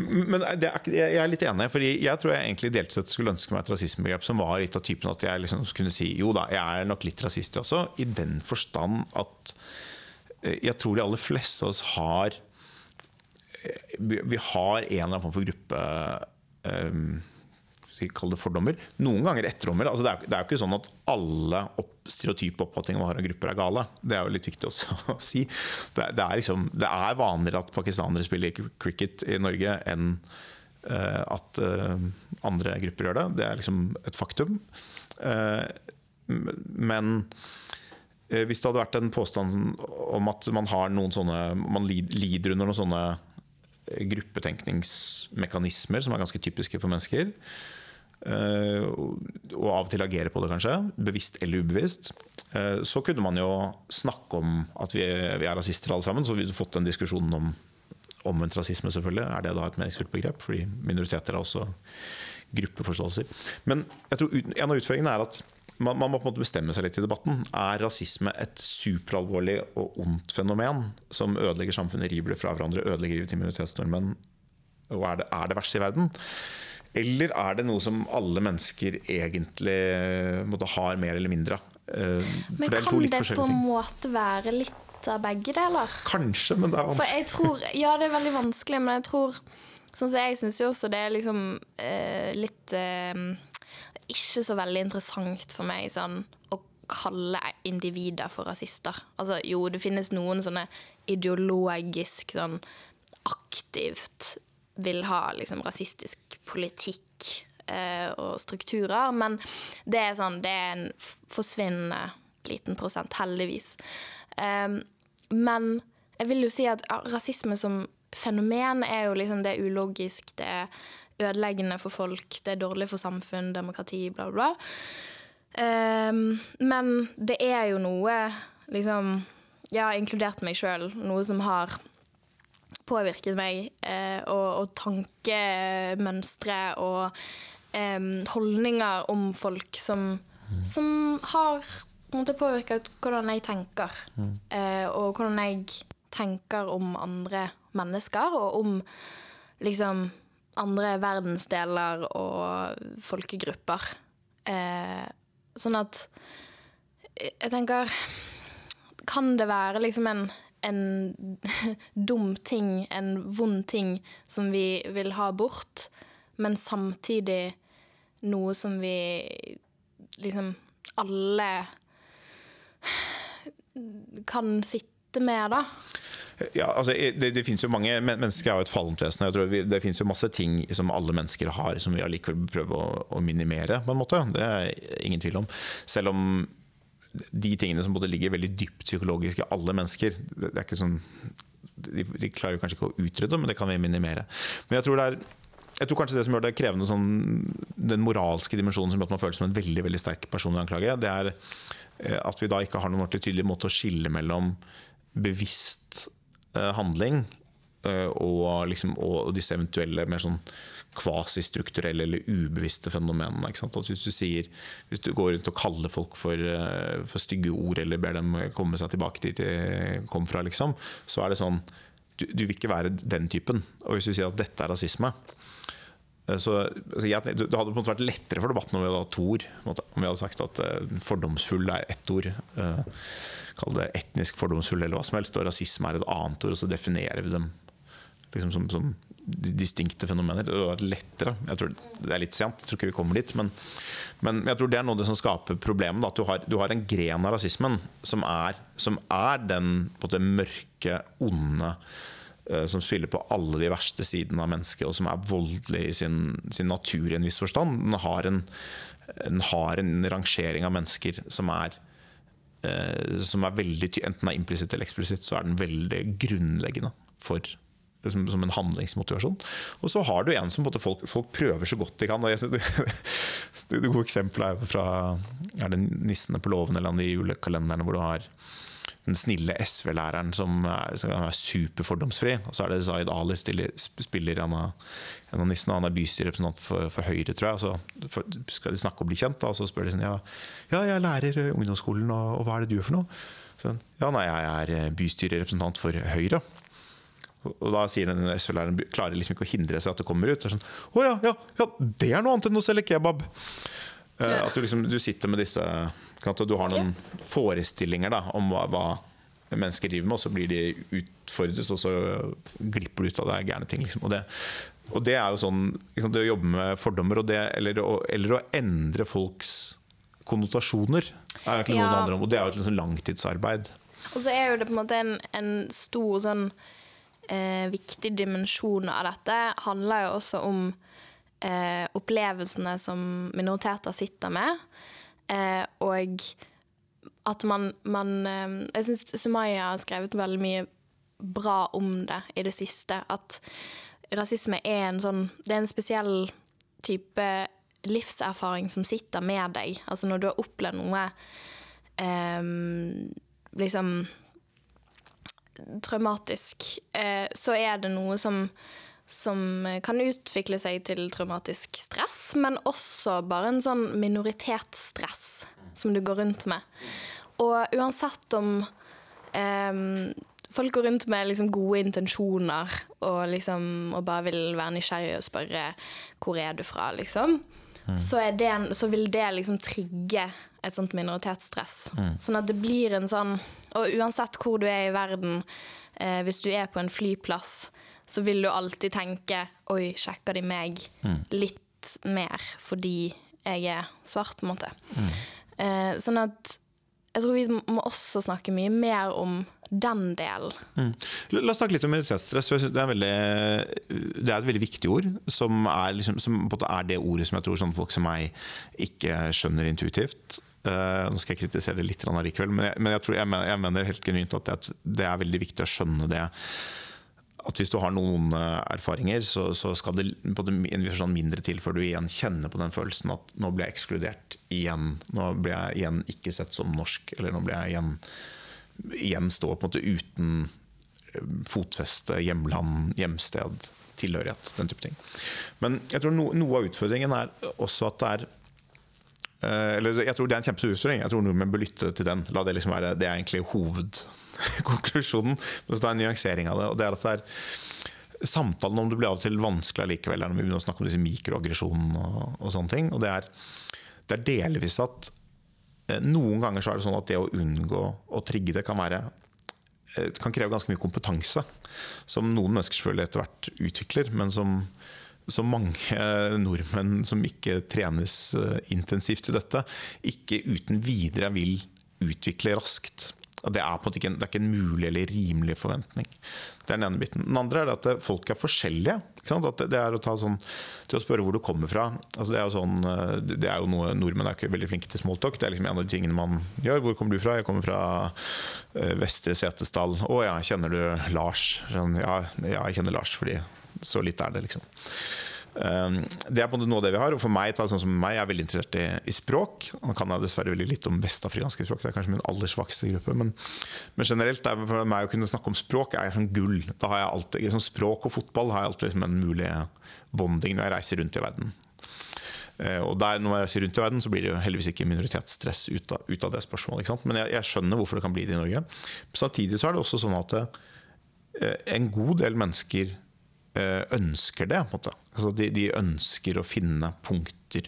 Men det er, jeg er litt enig, fordi jeg tror jeg egentlig delt sett skulle ønske meg et rasismebegrep som var litt av typen at jeg liksom kunne si jo da, jeg er nok litt rasist også, i den forstand at eh, jeg tror de aller fleste av oss har eh, Vi har en eller annen form for gruppe um, Kall det fordommer. Noen ganger etterdommer. Altså det, er, det er jo ikke sånn at alle opp, stereotype oppfatninger av grupper er gale. Det er jo litt viktig også <laughs> å si. Det, det, er liksom, det er vanligere at pakistanere spiller cricket i Norge enn uh, at uh, andre grupper gjør det. Det er liksom et faktum. Uh, men eh, hvis det hadde vært en påstand om at man har noen sånne Man lider under noen sånne eh, gruppetenkningsmekanismer som er ganske typiske for mennesker, eh, og av og til agere på det, kanskje, bevisst eller ubevisst, eh, så kunne man jo snakke om at vi er, er rasister alle sammen. Så vi hadde fått den diskusjonen om omvendt rasisme, selvfølgelig. Er det da et meningsfullt begrep? Fordi minoriteter har også gruppeforståelser. Men jeg tror en av utfordringene er at man, man må på en måte bestemme seg litt i debatten. Er rasisme et superalvorlig og ondt fenomen som ødelegger samfunnet, river det fra hverandre, ødelegger livet til minoritetsnordmenn, og er det, er det verst i verden? Eller er det noe som alle mennesker egentlig eh, måtte har mer eller mindre av? Eh, Men kan det på en måte være litt av begge deler? Kanskje, men det er For vanskelig. jeg tror <laughs> Ja, det er veldig vanskelig, men jeg tror Sånn som jeg syns jo også det er liksom eh, litt eh, Ikke så veldig interessant for meg sånn å kalle individer for rasister. Altså jo, det finnes noen sånne ideologisk sånn aktivt vil ha liksom rasistisk politikk eh, og strukturer, men det er sånn Det er en forsvinnende liten prosent, heldigvis. Um, men jeg vil jo si at rasisme som fenomen er jo liksom det er ulogisk, det er ødeleggende for folk, det er dårlig for samfunn, demokrati, bla, bla. Um, men det er jo noe, liksom Jeg har inkludert meg sjøl, noe som har påvirket meg, eh, og, og tankemønstre og eh, holdninger om folk som, som har måte påvirket hvordan jeg tenker. Eh, og hvordan jeg tenker om andre mennesker, og om liksom andre verdensdeler og folkegrupper. Eh, sånn at jeg tenker Kan det være liksom en, en <laughs> dum ting, en vond ting, som vi vil ha bort, men samtidig noe som vi liksom alle <sighs> kan sitte med, da? Ja, altså, det, det finnes jo mange Mennesker er jo et fallent vesen. Jeg tror vi, det finnes jo masse ting som alle mennesker har, som vi allikevel prøver å, å minimere. på en måte. Det er ingen tvil om. Selv om de tingene som både ligger veldig dypt psykologisk i alle mennesker det er ikke sånn, de, de klarer kanskje ikke å utrydde, men det kan vi minimere. Men jeg tror det er jeg tror kanskje det som gjør det krevende, sånn, den moralske dimensjonen som gjør at man føler som en veldig veldig sterk personlig anklage, det er eh, at vi da ikke har noen ordentlig tydelig måte å skille mellom bevisst handling eh, og, liksom, og disse eventuelle mer sånn kvasistrukturelle eller ubevisste fenomenene. Hvis, du sier, hvis du går rundt og kaller folk for, eh, for stygge ord, eller ber dem komme seg tilbake dit de kom fra, liksom, så er det sånn du, du vil ikke være den typen. Og hvis du sier at dette er rasisme, Eh, så, altså jeg, det hadde på en måte vært lettere for debatten om vi hadde hatt to ord. Om vi hadde sagt at eh, fordomsfull er ett ord. eh, Kall det etnisk fordomsfull eller hva som helst. Og rasisme er et annet ord, og så definerer vi dem liksom som, som distinkte fenomener. Det hadde vært lettere. Jeg tror Det er litt sent, jeg tror ikke vi kommer dit. Men, men jeg tror det er noe av det som skaper problemet. At du har, du har en gren av rasismen som er, som er den på en måte mørke, onde eh, som spiller på alle de verste sidene av mennesket, og som er voldelig i sin, sin natur i en viss forstand. Den har en, den har en rangering av mennesker som er eh, som er veldig Enten Enten er implisitt eller eksplisitt, så er den veldig grunnleggende for som, som en handlingsmotivasjon. Og så har du en som folk, folk prøver så godt de kan. Og jeg, synes det, <laughs> det gode eksempelet er fra er det 'Nissene på låven' eller de julekalenderne hvor du har den snille SV-læreren som er, som er superfordomsfri. Og så er det Zaid Ali stiller, spiller en av, en av nissene. Han er bystyrerepresentant for, for Høyre, tror jeg. Og så for, skal de snakke og bli kjent, da, og så spør de sånn ja, ja, jeg lærer i ungdomsskolen, og, og hva er det du gjør for noe? Så, ja, nei, jeg er eh, bystyrerepresentant for Høyre. Og og da sier den SV-læreren klarer liksom ikke å hindre seg at det kommer ut. Er sånn, Å ja, ja, ja, det er noe annet enn å selge kebab! Eh, Ja. At du, liksom, du sitter med disse Du har noen forestillinger da, om hva, hva mennesker driver med, og så blir de utfordret, og så glipper du ut av det gærne ting. Liksom. Og, det, og det er jo sånn liksom, Det å jobbe med fordommer, og det, eller, å, eller å endre folks konnotasjoner, er egentlig noe det Ja. handler om. Og det er jo et liksom langtidsarbeid. Og så er jo det på en måte en, en stor sånn eh, viktig dimensjon av dette handler jo også om eh, opplevelsene som minoriteter sitter med. Eh, og at man, man eh, Jeg syns Sumaya har skrevet veldig mye bra om det i det siste. At rasisme er en sånn Det er en spesiell type livserfaring som sitter med deg. Altså når du har opplevd noe eh, liksom traumatisk, eh, så er det noe som som kan utvikle seg til traumatisk stress, men også bare en sånn minoritetsstress som du går rundt med. Og uansett om eh, folk går rundt med liksom gode intensjoner og, liksom, og bare vil være nysgjerrig og spørre hvor er du fra, liksom, mm. så, det, så, vil det liksom trigge et sånt minoritetsstress. Mm. Sånn at det blir en sånn Og uansett hvor du er i verden, eh, hvis du er på en flyplass, så vil du alltid tenke Oi, sjekker de meg mm. litt mer fordi jeg er svart, på en måte. Mm. Eh, sånn at jeg tror vi må også snakke mye mer om den delen. Mm. La oss snakke litt om minoritetsstress. Det veldig, det er, et veldig viktig ord, som er, liksom, som er det ordet som jeg tror sånne folk som meg ikke skjønner intuitivt. Uh, nå skal jeg kritisere det litt allikevel, men, jeg, men jeg, tror, jeg, mener, jeg, mener, helt genuint at det, det, er veldig viktig å skjønne det. At hvis du har noen uh, erfaringer, så, så, skal det det mindre til før du igjen kjenner på den følelsen at nå blir jeg ekskludert igjen. Nå blir jeg igjen ikke sett som norsk, eller nå blir jeg igjen igjen stå på en måte uten eh, fotfeste, hjemland, hjemsted, tilhørighet. Den type ting. Men jeg tror no, noe av utfordringen er også at det er eh, eller jeg tror Det er en kjempestor utfordring. Jeg tror nordmenn bør lytte til den. La Det liksom være, det er egentlig <laughs> hovedkonklusjonen. Men så er en nyansering av det. og det er at det er Samtalen om det blir av og til vanskelig likevel når vi begynner å snakke om disse mikroaggresjonene. Og, og det er, det er delvis at Eh, noen ganger så er det sånn at det å unngå å trigge det kan være eh, kan kreve ganske mye kompetanse, som noen mennesker selvfølgelig etter hvert utvikler, men som, som mange <laughs> nordmenn som ikke trenes eh, intensivt i dette, ikke uten videre vil utvikle raskt. Det er ikke en, det er ikke en mulig eller rimelig forventning. Det er Den ene biten. Den andre er at folk er forskjellige. Det er å ta sånn, til å spørre hvor du kommer fra. Altså det, er jo sånn, det er jo noe Nordmenn er ikke veldig flinke til smalltalk. Det er liksom en av de tingene man gjør. Hvor kommer du fra? Jeg kommer fra eh, Vestre Setesdal. Å ja, kjenner du Lars? Sånn, ja, ja, jeg kjenner Lars, fordi så litt er det, liksom. Ehm, det er på en måte noe av det vi har. Og for meg, sånn som meg, jeg er veldig interessert i, i språk. Nå kan jeg dessverre veldig litt om vestafrikanske språk, det er kanskje min aller svakeste gruppe. Men, men generelt, for meg å kunne snakke om språk er sånn gull. Da har jeg alltid, liksom Språk og fotball har jeg alltid liksom en mulig bonding når jeg reiser rundt i verden. Ehm, og der, når jeg reiser rundt i verden, så blir det jo heldigvis ikke minoritetsstress ut av, ut av det spørsmålet. Men jeg, jeg, skjønner hvorfor det kan bli det i Norge. Samtidig så er det også sånn at eh, en god del mennesker Eh, ønsker det. Altså de, de, ønsker å finne punkter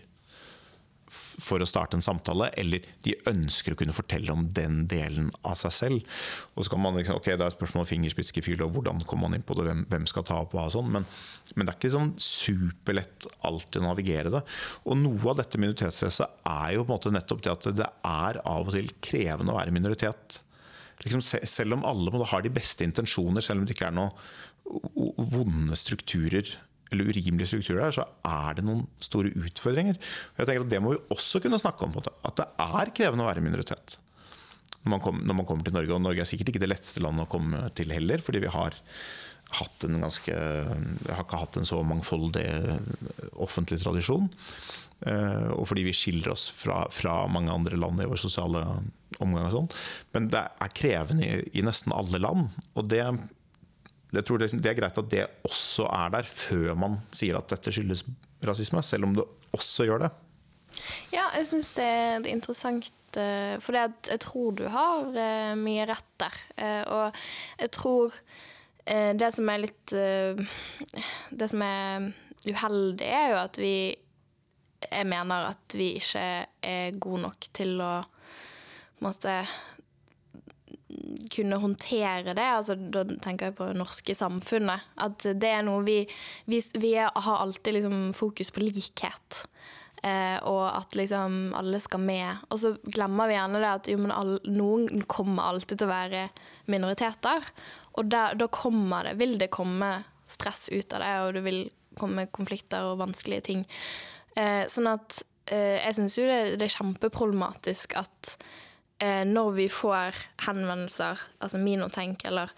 for å starte en samtale, eller de ønsker å kunne fortelle om den delen av seg selv. Og så kan man liksom, ok, Det er et spørsmål om fingerspitzgefühl og hvordan kommer man inn på det, hvem, hvem skal ta opp hva og sånn, men, men, det er ikke sånn superlett alltid å navigere det. Og noe av dette minoritetsstresset er jo på en måte nettopp det at det er av og til krevende å være minoritet. Liksom, selv om alle har de beste intensjoner, selv om det ikke er noen vonde strukturer eller urimelige strukturer her, så er det noen store utfordringer. Jeg tenker at Det må vi også kunne snakke om. At det er krevende å være minoritet når man, kommer, når man kommer til Norge. Og Norge er sikkert ikke det letteste landet å komme til heller, fordi vi har hatt en ganske Vi har ikke hatt en så mangfoldig offentlig tradisjon. Eh, og fordi vi skiller oss fra, fra mange andre land i vår sosiale omgang. og sånn. Men det er krevende i, i nesten alle land. Og det jeg tror det, er greit at det også er der, før man sier at dette skyldes rasisme, selv om det også gjør det. Ja, jeg syns det er interessant, eh, for jeg tror du har eh, mye rett der. Eh, og jeg tror det som er litt Det som er uheldig, er jo at vi Jeg mener at vi ikke er gode nok til å måte kunne håndtere det. Altså, da tenker jeg på det norske samfunnet. At det er noe vi Vi, vi har alltid liksom fokus på likhet. Eh, og at liksom alle skal med. Og så glemmer vi gjerne det at jo, all, noen kommer alltid til å være minoriteter. Og da, da kommer det, vil det komme stress ut av det, og det vil komme konflikter og vanskelige ting. Eh, sånn at eh, jeg syns jo det, det er kjempeproblematisk at eh, når vi får henvendelser, altså Minotenk eller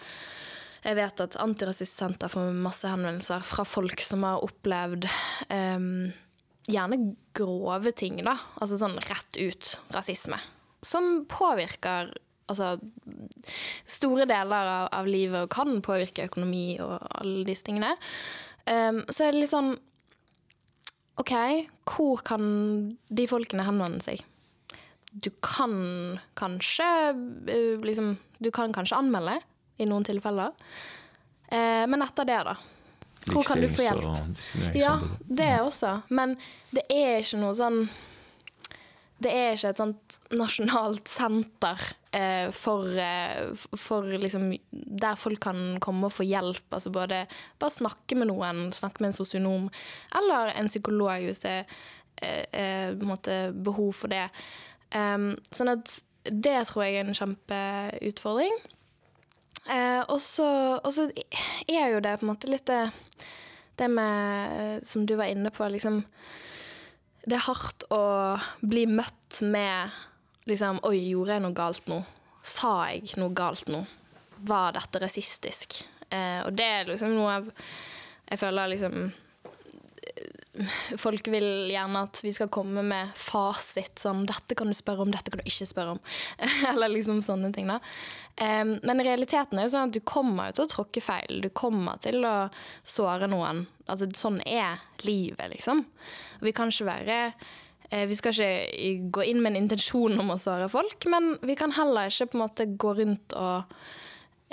jeg vet at Antirasistsenter får masse henvendelser fra folk som har opplevd eh, gjerne grove ting, da. Altså sånn rett ut rasisme. Som påvirker altså, store deler av, av livet og kan påvirke økonomi og alle disse tingene. Um, så er det litt sånn OK, hvor kan de folkene henvende seg? Du kan kanskje uh, liksom Du kan kanskje anmelde i noen tilfeller. Eh, men etter det, da? Hvor kan du få hjelp? Ja, det også. Men det er ikke noe sånn Det er ikke et sånt nasjonalt senter eh, for, eh, for liksom Der folk kan komme og få hjelp. Altså både bare snakke med noen, snakke med en sosionom eller en psykolog hvis det er eh, behov for det. Um, sånn at det tror jeg er en kjempeutfordring. Uh, og så er jo det på en måte litt det, det med Som du var inne på, liksom Det er hardt å bli møtt med liksom Oi, gjorde jeg noe galt nå? Sa jeg noe galt nå? Var dette rasistisk? Uh, og det er liksom noe jeg, jeg føler liksom folk vil gjerne at vi skal komme med fasit. Sånn 'Dette kan du spørre om, dette kan du ikke spørre om.' <laughs> Eller liksom sånne ting. da. Um, men realiteten er jo sånn at du kommer til å tråkke feil. Du kommer til å såre noen. Altså, sånn er livet, liksom. Vi kan ikke være eh, vi skal ikke gå inn med en intensjon om å såre folk, men vi kan heller ikke på en måte gå rundt og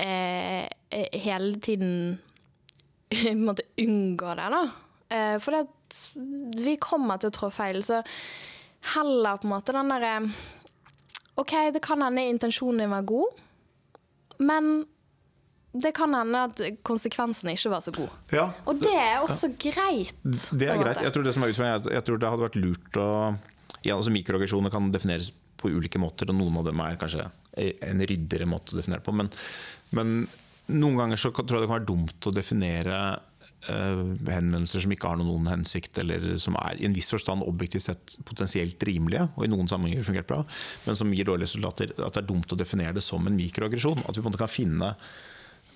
eh, eh hele tiden <laughs> på en måte unngå det, da. Eh, for det vi kommer til å trå feil. Så heller på en måte den derre OK, det kan hende intensjonen din var god, men det kan hende at konsekvensene ikke var så gode. Ja, og det er også ja. greit. Det er greit. Jeg tror det som er utfordringen, jeg tror det hadde vært lurt å ja, altså Mikroaggresjoner kan defineres på ulike måter, og noen av dem er kanskje en ryddigere måte å definere på. Men, men noen ganger så tror jeg det kan være dumt å definere henvendelser som ikke har noen hensikt, eller som er i en viss forstand objektivt sett potensielt rimelige, og i noen sammenhenger fungert bra, men som gir dårlige resultater. At det er dumt å definere det som en mikroaggresjon. At vi på en måte kan finne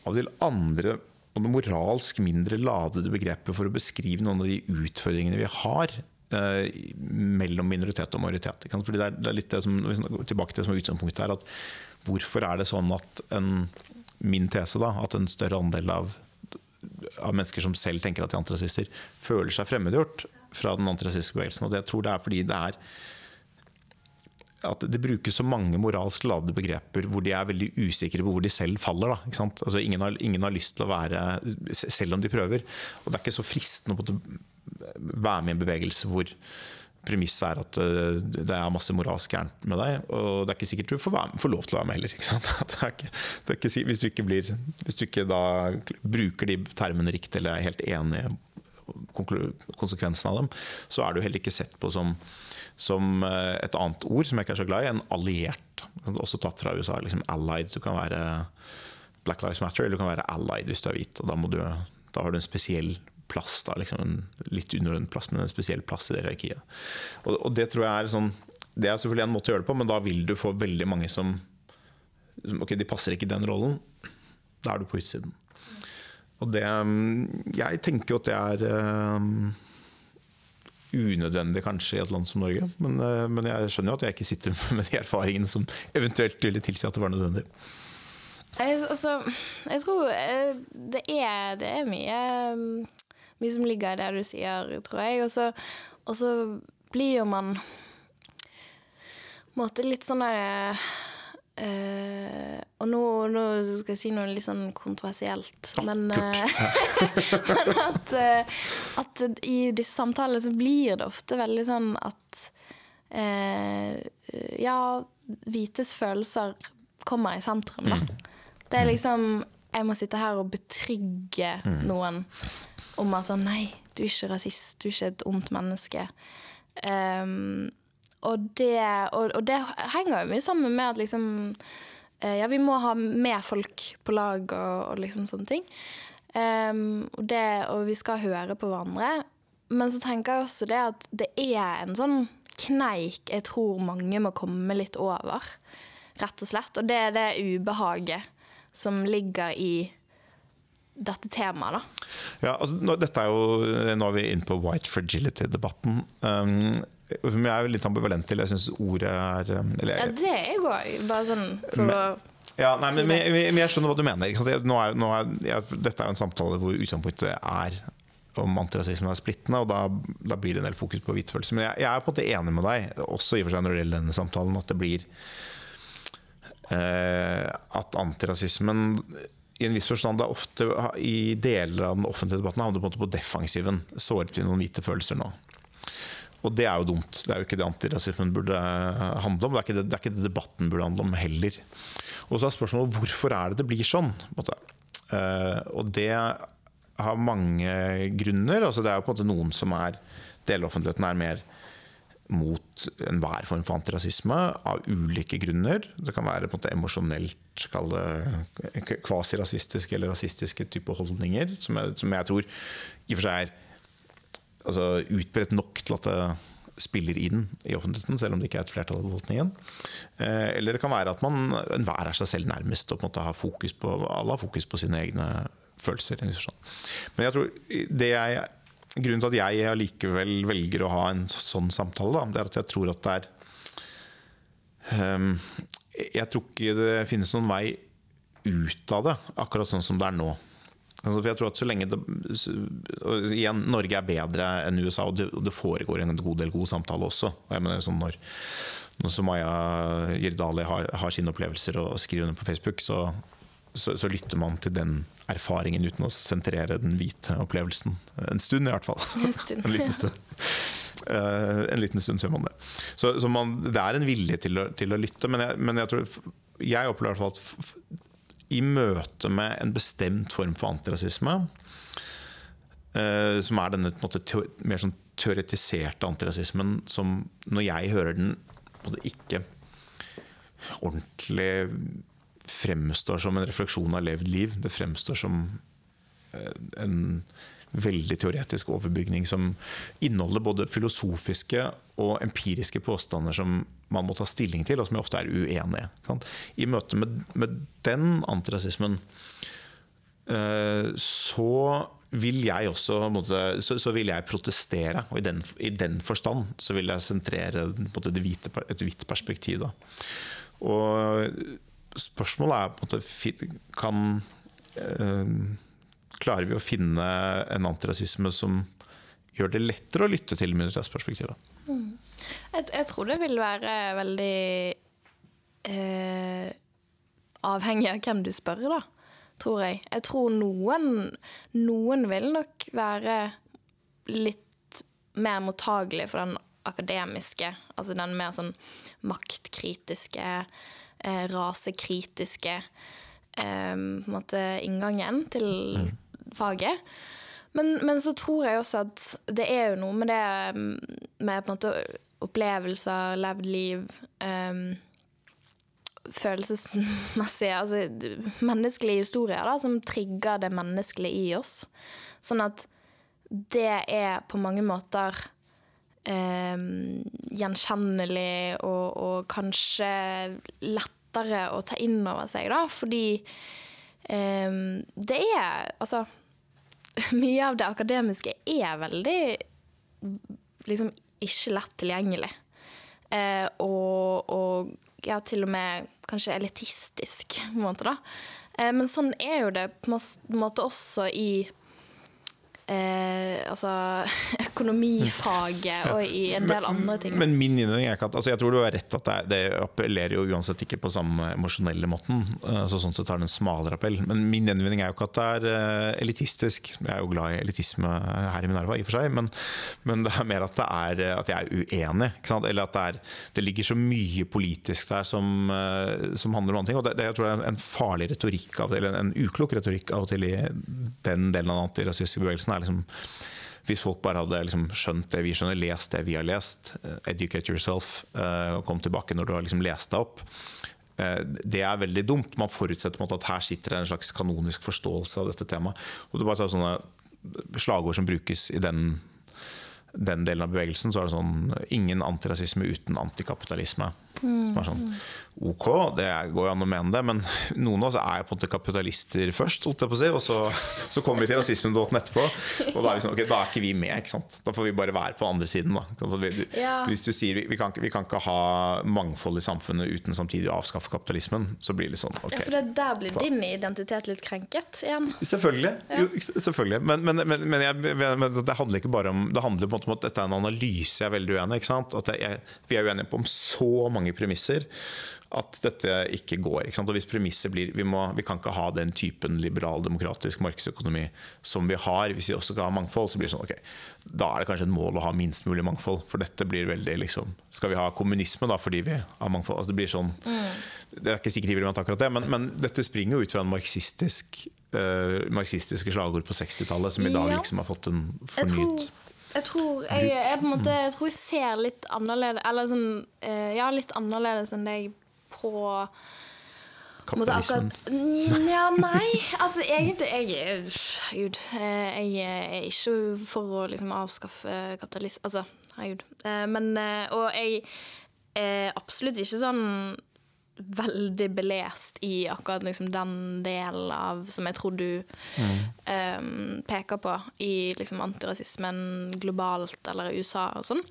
av og til andre moralsk mindre ladede begrepet for å beskrive noen av de utfordringene vi har eh, mellom minoritet og majoritet. Fordi det er, det er, litt det som, tilbake til det som er utgangspunktet her, at hvorfor er det sånn at en, min tese, da, at en større andel av av mennesker som selv tenker at de er antirasister, føler seg fremmedgjort fra den antirasistiske bevegelsen. Og det jeg tror det er fordi det er at det brukes så mange moralsk ladede begreper hvor de er veldig usikre på hvor de selv faller. Altså, ingen, har, ingen, har, lyst til å være Selv om de prøver. Og det er ikke så fristende å være med i en bevegelse hvor premisset er at eh, det er masse moralsk gærent med deg. Og det er ikke sikkert du får, være, får lov til å være med heller. <laughs> Er ikke, ikke, hvis, du ikke blir, hvis du ikke da bruker de termene riktig eller er helt enig i konsekvensen av dem, så er du heller ikke sett på som, som eh, et annet ord som jeg ikke er så glad i, en alliert. Også tatt fra USA. Liksom allied. Du kan være Black Lives Matter, eller du kan være allied hvis du er hvit. og Da, du, da har du en spesiell plass, da, liksom en litt underordnet plass, men en spesiell plass i det hierarkiet. Og, og, det tror jeg er sånn Det er selvfølgelig en måte å gjøre det på, men da vil du få veldig mange som Ok, de passer ikke i den rollen. Da er du på utsiden. Og det Jeg tenker jo at det er um, unødvendig kanskje i et land som Norge, men, uh, men jeg skjønner jo at jeg ikke sitter <laughs> med de erfaringene som eventuelt ville tilsi at det var nødvendig. Jeg, altså, jeg tror eh, det er, det er mye mye som ligger i det du sier, tror jeg. Og så, blir jo man måte litt sånn der uh, Og nå, nå, skal jeg si noe litt sånn kontroversielt, oh, men, uh, <laughs> men at, uh, at, i disse samtalene så blir det ofte veldig sånn at Ja, hvites følelser kommer i sentrum, da. Mm. Det er liksom Jeg må sitte her og betrygge mm. noen om at sånn Nei, du er ikke rasist, du er ikke et ondt menneske. Um, og, det, og, og, det, henger jo mye sammen med at liksom eh, Ja, vi må ha med folk på lag og, og liksom sånne ting. Um, og, det, og vi skal høre på hverandre. Men så tenker jeg også det at det er en sånn kneik jeg tror mange må komme litt over, rett og slett. Og det er det ubehaget som ligger i dette temaet, da. Ja, altså, nå, dette er jo, nå er vi inne på white fragility-debatten. Um, men jeg er jo litt ambivalent til Jeg syns ordet er um, eller, Ja, det er jeg òg. Bare sånn for Men- å Ja, nei, Si men, det. men jeg skjønner hva du mener. Jeg- Nå er, nå er, jeg, dette er jo en samtale hvor utgangspunktet er om antirasisme er splittende, og da, da blir det en del fokus på hvitfølelse. Men jeg, jeg er på en måte enig med deg, også i og for seg når det gjelder denne samtalen, at det blir eh, At antirasismen i en viss forstand da ofte i deler av den offentlige debatten havner på på defensiven. Såret vi noen hvite følelser nå? Og det er jo dumt. Det er jo ikke det antirasismen burde handle om. Det er ikke det, det, er ikke det debatten burde handle om heller. Og så er spørsmålet hvorfor er det det blir sånn? Eh, og det har mange grunner. Altså, det er jo på en måte noen som er Deloffentligheten er mer mot enhver form for antirasisme av ulike grunner. Det kan være på en måte emosjonelt kvasirasistiske eller rasistiske type holdninger, som jeg, som jeg tror i og for seg er altså, utbredt nok til at det spiller inn i offentligheten, selv om det ikke er et flertall av befolkningen. Eh, eller det kan være at man enhver er seg selv nærmest og på en måte har fokus på, alle har fokus på sine egne følelser. Men jeg tror det jeg, grunnen til at jeg allikevel velger å ha en sånn samtale, da, det er at jeg tror at det er um, Jeg tror ikke det finnes noen vei ut av det, akkurat sånn som det er nå. Altså, for jeg tror at så lenge det, og igjen, Norge er bedre enn USA, og det, og det foregår en god del god samtale også. Og mener sånn når, når Sumaya Jirdali har, har sine opplevelser og skriver under på Facebook, så, så, så lytter man til den erfaringen uten å sentrere den hvite opplevelsen. En stund, i hvert fall. En stund, <laughs> en liten stund. Uh, en liten stund ser man det. Så, så man, det er en vilje til å, til å lytte, men jeg, men jeg tror Jeg opplever i hvert fall at i møte med en bestemt form for antirasisme, uh, som er denne måte, teo, mer sånn teoretiserte antirasismen, som når jeg hører den måte ikke ordentlig fremstår som en refleksjon av levd liv. Det fremstår som eh, en veldig teoretisk overbygning som inneholder både filosofiske og empiriske påstander som man må ta stilling til, og som jeg ofte er uenig i. I møte med, med den antirasismen eh, så vil jeg også så, så vil jeg protestere. Og i den, i den forstand så vil jeg sentrere måte, det hvite, et hvitt perspektiv. Da. Og spørsmålet er på en måte Kan eh, Klarer vi å finne en antirasisme som gjør det lettere å lytte til minoritetsperspektivet? Jeg, jeg tror det vil være veldig eh, avhengig av hvem du spør, da. Tror jeg. Jeg tror noen, noen vil nok være litt mer mottagelig for den akademiske, altså den mer sånn maktkritiske, eh, rasekritiske eh, inngangen til faget. Men, men så tror jeg også at det er jo noe med det mm, med måte opplevelser, levd liv um, Følelsesmessige Altså menneskelige historier da, som trigger det menneskelige i oss. Sånn at det er på mange måter um, gjenkjennelig og, og kanskje lettere å ta inn over seg, da, fordi um, det er Altså <laughs> mye av det akademiske er veldig liksom ikke lett tilgjengelig. Uh, og, og ja, til og med kanskje elitistisk, <laughs> på en måte, da. Uh, men sånn er jo det på en måte også i eh, altså <laughs> økonomifaget og i en del andre ting. Men min innvending er ikke at altså Jeg tror du har rett at det, det appellerer jo uansett ikke på samme emosjonelle måten. Altså, sånn sett har det en smalere appell. Men min innvending er jo ikke at det er eh, elitistisk. Jeg er jo glad i elitisme her i Minerva, i og for seg, men, men det er mer at, det er, eh, at jeg er uenig. Eller at det, er, det ligger så mye politisk der som, eh, som handler om andre ting. Og det, det jeg tror jeg er en farlig retorikk av, eller en uklok retorikk av og til i den delen av den antirasistiske bevegelsen. Er liksom hvis folk bare hadde liksom skjønt det vi skjønner, lest det vi har lest, eh, educate yourself, eh, og kom tilbake når du har liksom lest deg opp, eh, det er veldig dumt. Man forutsetter at her sitter det en slags kanonisk forståelse av dette temaet. Og du bare tar sånne slagord som brukes i den, den delen av bevegelsen, så er det sånn ingen antirasisme uten antikapitalisme. Er sånn, ok, det går jo an å mene det, men noen av oss er på en måte kapitalister først, si, og så, så kommer vi til rasismen-båten etterpå. Og da er, vi sånn, okay, da er ikke vi med? Da får vi bare være på andre siden. Da. Vi, Ja. Hvis du sier vi, vi, kan, vi kan ikke ha mangfold i samfunnet uten samtidig å avskaffe kapitalismen, så blir det sånn Okay, Ja, for det der blir din identitet litt krenket igjen. Selvfølgelig. Jo, selvfølgelig. Men, men, men, men, jeg, det handler ikke bare om Det handler på en måte om at dette er en analyse jeg er veldig uenig i. vi er uenige på om så mange premisser at dette ikke går. Ikke? Og hvis premisset blir vi, må, vi kan ikke ha den typen liberal-demokratisk markedsøkonomi som vi har. Hvis vi også skal ha mangfold, så blir det sånn ok, da er det kanskje et mål å ha minst mulig mangfold. For dette blir veldig liksom Skal vi ha kommunisme da fordi vi har mangfold? Altså det blir sånn Det er ikke sikkert de vil mente akkurat det, men, men dette springer jo ut fra en marxistisk uh, marxistiske slagord på 60-tallet, som i dag Ja. liksom har fått en fornyet jeg tror jeg, jeg, måte, jeg tror jeg ser litt annerledes Eller sånn eh, Ja, litt annerledes enn deg på kapitalismen. akkurat- Ja, nei. Altså, egentlig Jeg Gud. eh, Jeg er ikke for å liksom avskaffe kapitalisme Altså, herregud. Eh, Men Og jeg er absolutt ikke sånn veldig belest i akkurat liksom den delen av som jeg tror du eh, peker på i liksom antirasismen globalt eller USA og sånn.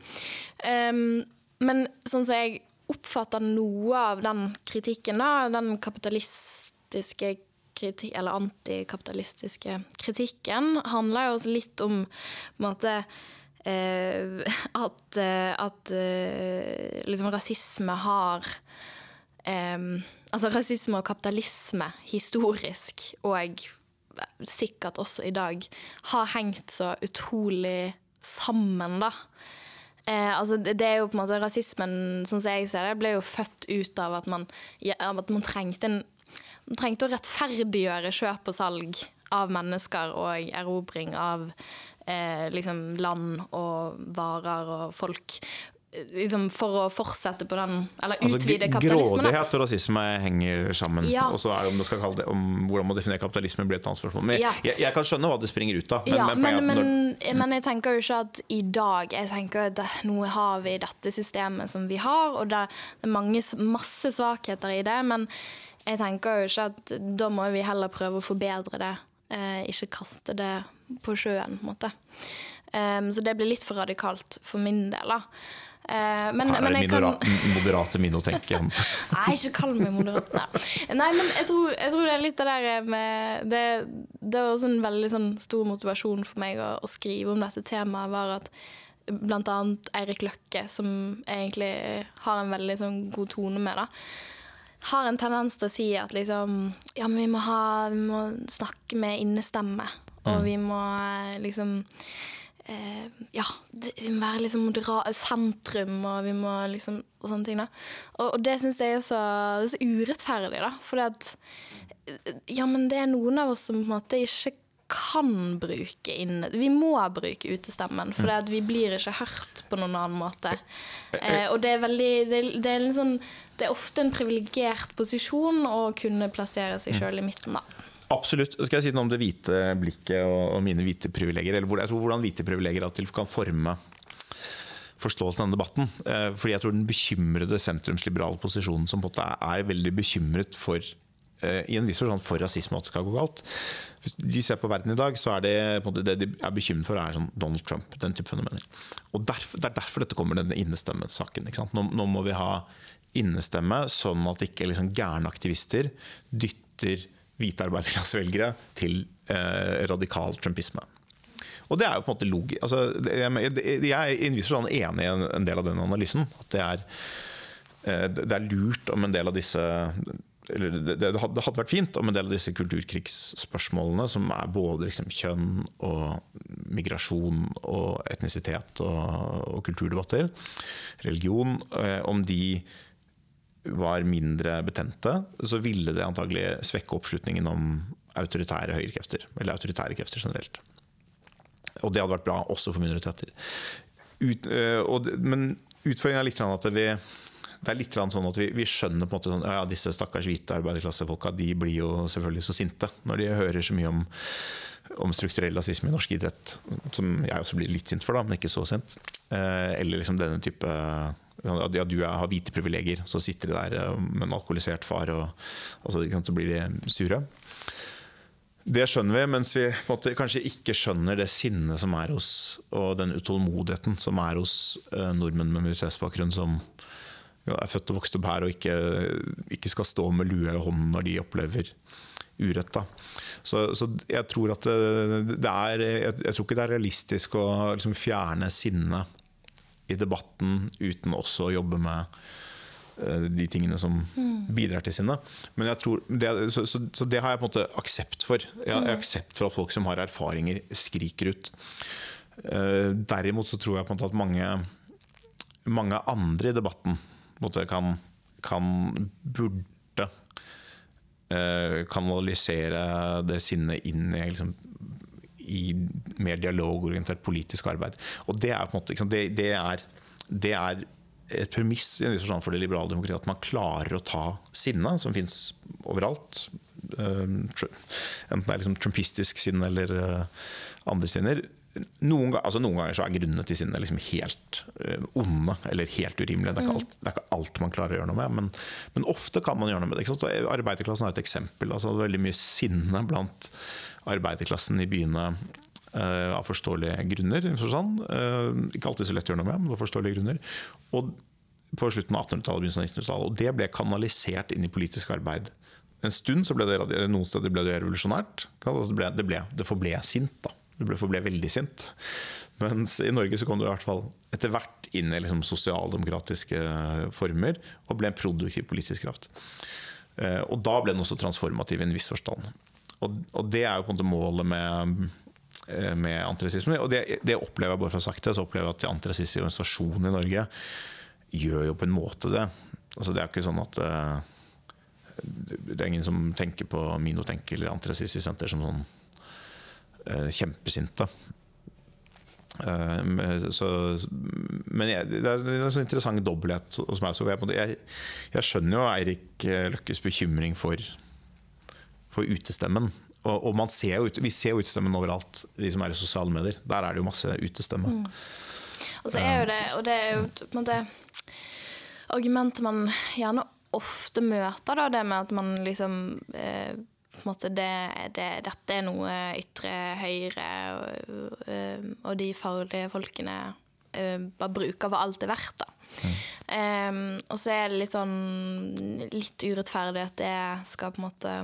Um, men sånn som jeg oppfatter noe av den kritikken, da, den kapitalistiske kritikk, eller antikapitalistiske kritikken, handler jo også litt om på en måte uh, <laughs> at, uh, at uh, liksom rasisme har em, Altså rasisme og kapitalisme historisk, og sikkert også i dag, har hengt så utrolig sammen, da. Eh, altså det, det er jo på en måte Rasismen, sånn som jeg ser det, ble jo født ut av at man, ja, at man trengte en man trengte å rettferdiggjøre kjøp og salg av mennesker og erobring av eh, liksom land og varer og folk. Liksom for å fortsette på den Eller Altså, utvide kapitalismen. Grådighet og rasisme henger sammen. Ja. Og så er det om, du skal kalle det, om hvordan man definerer kapitalisme, blir et annet spørsmål. Men Ja. jeg, jeg kan skjønne hva det springer ut av. Men, ja, men, men, når- men jeg tenker jo ikke at i dag Jeg tenker at nå har vi dette systemet som vi har, og det, det er mange, masse svakheter i det. Men jeg tenker jo ikke at da må vi heller prøve å forbedre det, eh, ikke kaste det på sjøen, på en måte. Um, så det blir litt for radikalt for min del, da. Eh, men, her er men det jeg kan minora- moderate minotenk igjen. <laughs> Nei, ikke kall meg moderat. Nei. Men jeg tror, jeg tror det er litt det der med Det, det er også en veldig sånn stor motivasjon for meg å, å skrive om dette temaet, var at blant annet Eirik Løkke, som jeg egentlig har en veldig sånn god tone med, da, har en tendens til å si at liksom Ja, men vi må, ha, vi må snakke med innestemme, og vi må eh, liksom eh, ja, det, vi må være liksom sentrum, og vi må liksom Og sånne ting, da. Og, og det syns jeg er så, det er så urettferdig, da. Fordi at Ja, men det er noen av oss som på en måte ikke kan bruke inne Vi må bruke utestemmen, for at vi blir ikke hørt på noen annen måte. Eh, og det er veldig Det, det er en sånn det er ofte en privilegert posisjon å kunne plassere seg sjøl i midten, da. Absolutt. Skal jeg si noe om det hvite blikket og, mine hvite privilegier? Eller jeg tror hvordan hvite privilegier kan forme forståelsen av denne debatten. Eh, Fordi jeg tror den bekymrede sentrumsliberale posisjonen som på en måte er, veldig bekymret for eh, i en viss forstand for rasisme at det skal gå galt. Hvis de ser på verden i dag, så er det måte, det de er bekymret for, er sånn Donald Trump. Den type fenomener. Og derfor, Det er derfor dette kommer, denne innestemmesaken. Nå, nå må vi ha innestemme, sånn at ikke liksom gærne aktivister dytter hvite arbeiderklassevelgere til eh, radikal trumpisme. Og det er jo på en måte logisk altså, jeg, er en enig i en, del av den analysen. At det er, eh, det er lurt om en del av disse eller det hadde vært fint om en del av disse kulturkrigsspørsmålene, som er både liksom kjønn og migrasjon og etnisitet og, og kulturdebatter, religion, eh, om de var mindre betente, så ville det antagelig svekke oppslutningen om autoritære høyrekrefter, eller autoritære krefter generelt. Og det hadde vært bra også for minoriteter. Ut, øh, og, men utfordringen er litt at vi det er litt sånn at vi, vi skjønner på en måte sånn, ja, disse stakkars hvite arbeiderklassefolka de blir jo selvfølgelig så sinte når de hører så mye om, om strukturell rasisme i norsk idrett. Som jeg også blir litt sint for, da, men ikke så sint. Eh, eller liksom denne type ja, du har hvite privilegier, så sitter de der eh, med en alkoholisert far, og altså, så blir de sure. Det skjønner vi, mens vi måte, kanskje ikke skjønner det sinnet som er hos, og den utålmodigheten som er hos eh, nordmenn med minoritetsbakgrunn som ja, er født og vokst opp her og ikke, ikke, skal stå med lue i hånden når de opplever urett. Så, så, jeg tror at det, det er jeg, jeg, tror ikke det er realistisk å liksom, fjerne sinnet i debatten uten også å jobbe med Eh, de tingene som bidrar til sinne. Men jeg tror, det, så, så, så, det har jeg på en måte aksept for. Jeg har aksept for at folk som har erfaringer, skriker ut. Eh, derimot så tror jeg på en måte at mange, mange andre i debatten måte, kan, kan burde eh, kanalisere det sinnet inn i liksom, i mer dialogorientert politisk arbeid. Og det er på en måte det, det, er, det er et premiss i en viss forstand for det liberale demokratiet at man klarer å ta sinne, som fins overalt. Uh, enten det er liksom trumpistisk sinne eller uh, andre sinner. Noen, altså noen, ganger så er grunnene til sinne liksom helt uh, onde eller helt urimelige. Det er, alt, det er, ikke alt, man klarer å gjøre noe med, men, men ofte kan man gjøre noe med det. Arbeiderklassen er et eksempel. Altså, veldig mye sinne blant arbeiderklassen i byene Eh, av forståelige grunner. Sånn. Ikke alltid så lett å gjøre noe med, men av forståelige grunner. Og på slutten av 1800-tallet begynnelsen av 1900-tallet. Og det ble kanalisert inn i politisk arbeid. En stund så ble det noen steder ble det revolusjonært. Altså, det, ble, det, ble, det forble sint. da. Det ble, forble veldig sint. Mens i Norge så kom det i hvert fall etter hvert inn i liksom sosialdemokratiske former og ble en produktiv politisk kraft. Eh, og da ble den også transformativ i en viss forstand. Og, og det er jo på en måte målet med Eh, med antirasisme. Og det, det, opplever jeg bare for å ha sagt det, så opplever jeg at de antirasistiske organisasjonene i Norge gjør jo på en måte det. Altså, det er ikke sånn at uh, Det er ingen som tenker på Minotenk eller Antirasistisk Senter som sånn eh, kjempesinte. Eh, så, men jeg, det er en sånn interessant dobbelthet hos meg. Jeg, jeg, skjønner jo Eirik Løkkes bekymring for, for utestemmen. Og, og ser jo, vi ser jo utestemmen overalt, vi som er i sosiale medier. Der er det jo masse utestemme. Mm. Og så er jo det, og det er jo på en måte argumentet man gjerne ofte møter, da, det med at man liksom eh, det, det, Dette er noe ytre høyre, og, eh, og de farlige folkene eh, bare bruker for alt det er verdt, da. Mm. Um, og så er det litt sånn litt urettferdig at det skal på en måte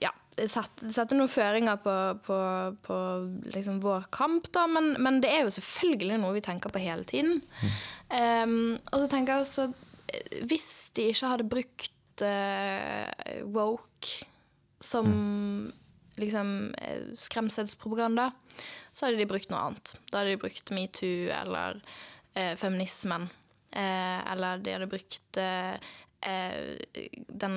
ja, sette noen føringer på, på, på liksom vår kamp, da. Men, men, det er jo selvfølgelig noe vi tenker på hele tiden. Um, og så tenker jeg også Hvis de ikke hadde brukt uh, woke som mm. liksom skremselspropaganda, så hadde de brukt noe annet. Da hadde de brukt metoo eller uh, feminismen. Eh, eller de hadde brukt eh, den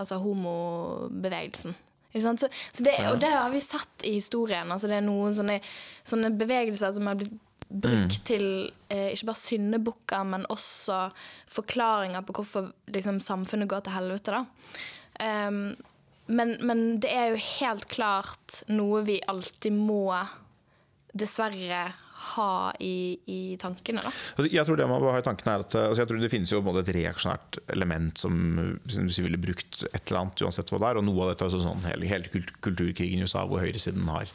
altså homobevegelsen. Så, så det, og det har vi sett i historien. Altså det er noen sånne, sånne bevegelser som har blitt brukt mm. til eh, ikke bare syndebukker, men også forklaringer på hvorfor liksom, samfunnet går til helvete. Um, men, men, det er jo helt klart noe vi alltid må dessverre ha i, i tankene? da? Altså, jeg tror det man bør ha i tankene er at altså jeg tror det finnes jo et reaksjonært element som, som ville brukt et eller annet, uansett hva det er. Og noe av dette er sånn hele, hele kulturkrigen i USA, hvor høyresiden har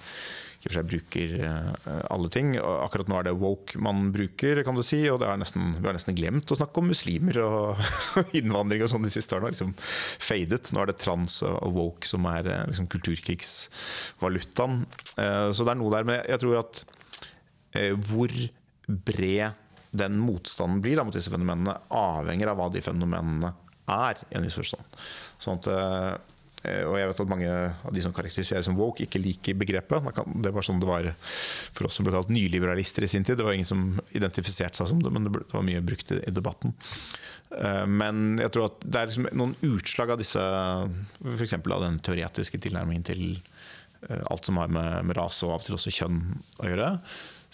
seg bruker uh, alle ting. Akkurat nå er det woke man bruker, kan du si. Og nesten, vi har nesten glemt å snakke om muslimer og <laughs> innvandring og sånn de siste årene. Liksom fadet. Nå er det trans og woke som er uh, liksom kulturkrigsvalutaen. Så det er noe der. Men jeg tror at Eh, hvor bred den motstanden blir da, mot disse fenomenene, avhenger av hva de fenomenene er. i en viss forstand. Sånn at, eh, og jeg vet at mange av de som karakteriseres som woke, ikke liker begrepet. Det var sånn det var for oss som ble kalt nyliberalister i sin tid. Det var ingen som identifiserte seg som det, men det var mye brukt i debatten. Eh, men jeg tror at det er liksom noen utslag av disse, f.eks. av den teoretiske tilnærmingen til alt som har med, med rase og av og til også kjønn å gjøre,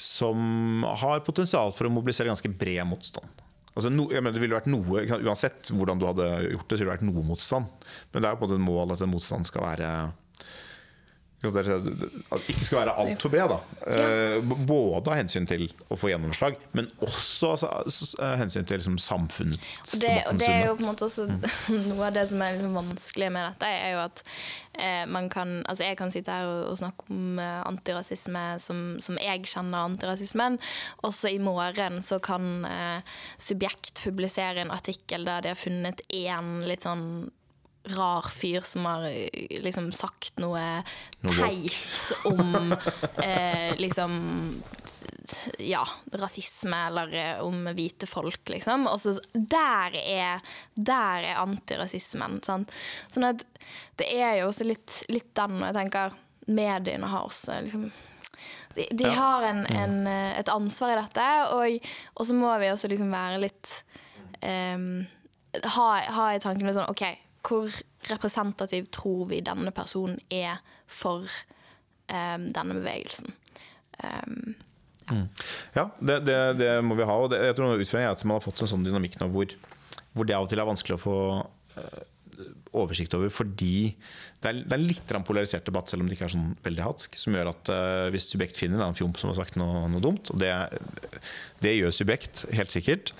som har potensial for å mobilisere ganske bred motstand. Altså, no, mener, det ville vært noe, Uansett hvordan du hadde gjort det, så ville det vært noe motstand. Men det er jo på en måte et mål at en motstand skal være at det ikke skal være altfor bred. da. Eh, Både av hensyn til å få gjennomslag, men også altså, s- s- hensyn til liksom, samfunnsdebatten. det, og det er jo på en måte også <laughs> noe av det som er liksom vanskelig med dette, er jo at eh, man kan Altså jeg kan sitte her og, og snakke om eh, antirasisme som, som jeg kjenner antirasismen, og så i morgen så kan eh, Subjekt publisere en artikkel der de har funnet én litt sånn rar fyr som har eh, liksom sagt noe Noe teit om <laughs> eh, liksom ja, rasisme eller eh, om hvite folk, liksom. Og så der er, der er antirasismen. Sant? Sånn at det er jo også litt, litt den, jeg tenker mediene har også liksom De, de Ja. har en, en, eh, et ansvar i dette, og, og så må vi også liksom være litt um, ha, ha i tankene sånn OK, hvor representativ tror vi denne personen er for um, denne bevegelsen? Um, Ja, det, det, det må vi ha. Og det, jeg tror utføringen er at man har fått en sånn dynamikk nå hvor, hvor det av og til er vanskelig å få uh, oversikt over, fordi det er, det er litt polarisert debatt, selv om det ikke er sånn veldig hatsk, som gjør at uh, hvis subjekt finner en fjomp som har sagt noe, noe dumt, og det, det gjør subjekt, helt sikkert,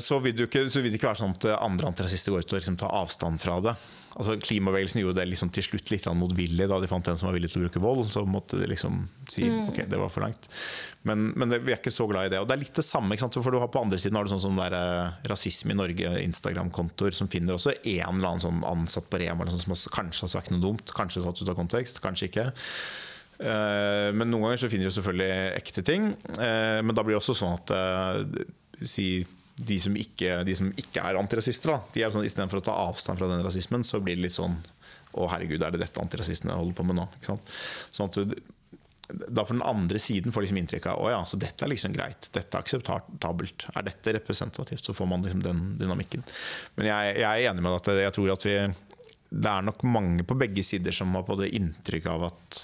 så vil, det ikke, så vil det ikke være sånn at andre antirasister går ut og liksom tar avstand fra det. Altså Klimabevegelsen gjorde det liksom til slutt litt motvillig da de fant en som var villig til å bruke vold. Så måtte de liksom si ok, det var for langt. Men, men det, vi er ikke så glad i det. Og det er litt det samme. For du har På andre siden har du sånn sånn der, eh, Rasisme i Norge, Instagram-kontoer, som finner også en eller annen sånn ansatt på Rema eller som har, kanskje har sagt noe dumt. Kanskje satt ut av kontekst, kanskje ikke. Eh, Men noen ganger så finner de selvfølgelig ekte ting. Eh, Men da blir det også sånn at eh, si, de, som ikke, de som ikke er antirasister, da, de er sånn, istedenfor å ta avstand fra den rasismen, så blir det litt sånn Å, herregud, er det dette antirasistene holder på med nå? Sånn at da for den andre siden får liksom inntrykk av å ja, dette er liksom greit, dette er akseptabelt. Er dette representativt? Så får man liksom den dynamikken. Men jeg, jeg er enig med deg at jeg tror at vi Det er nok mange på begge sider som har både inntrykk av at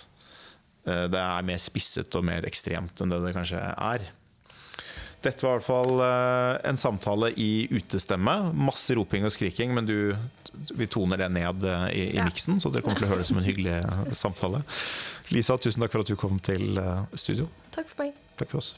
eh, det er mer spisset og mer ekstremt enn det det kanskje er. Dette var i hvert fall eh, en samtale i utestemme. Masse roping og skriking, men du, vi toner det ned eh, i, i Ja. miksen, så dere kommer til å høre det som en hyggelig eh, samtale. Lisa, tusen takk for at du kom til studio. takk for meg. Takk for oss.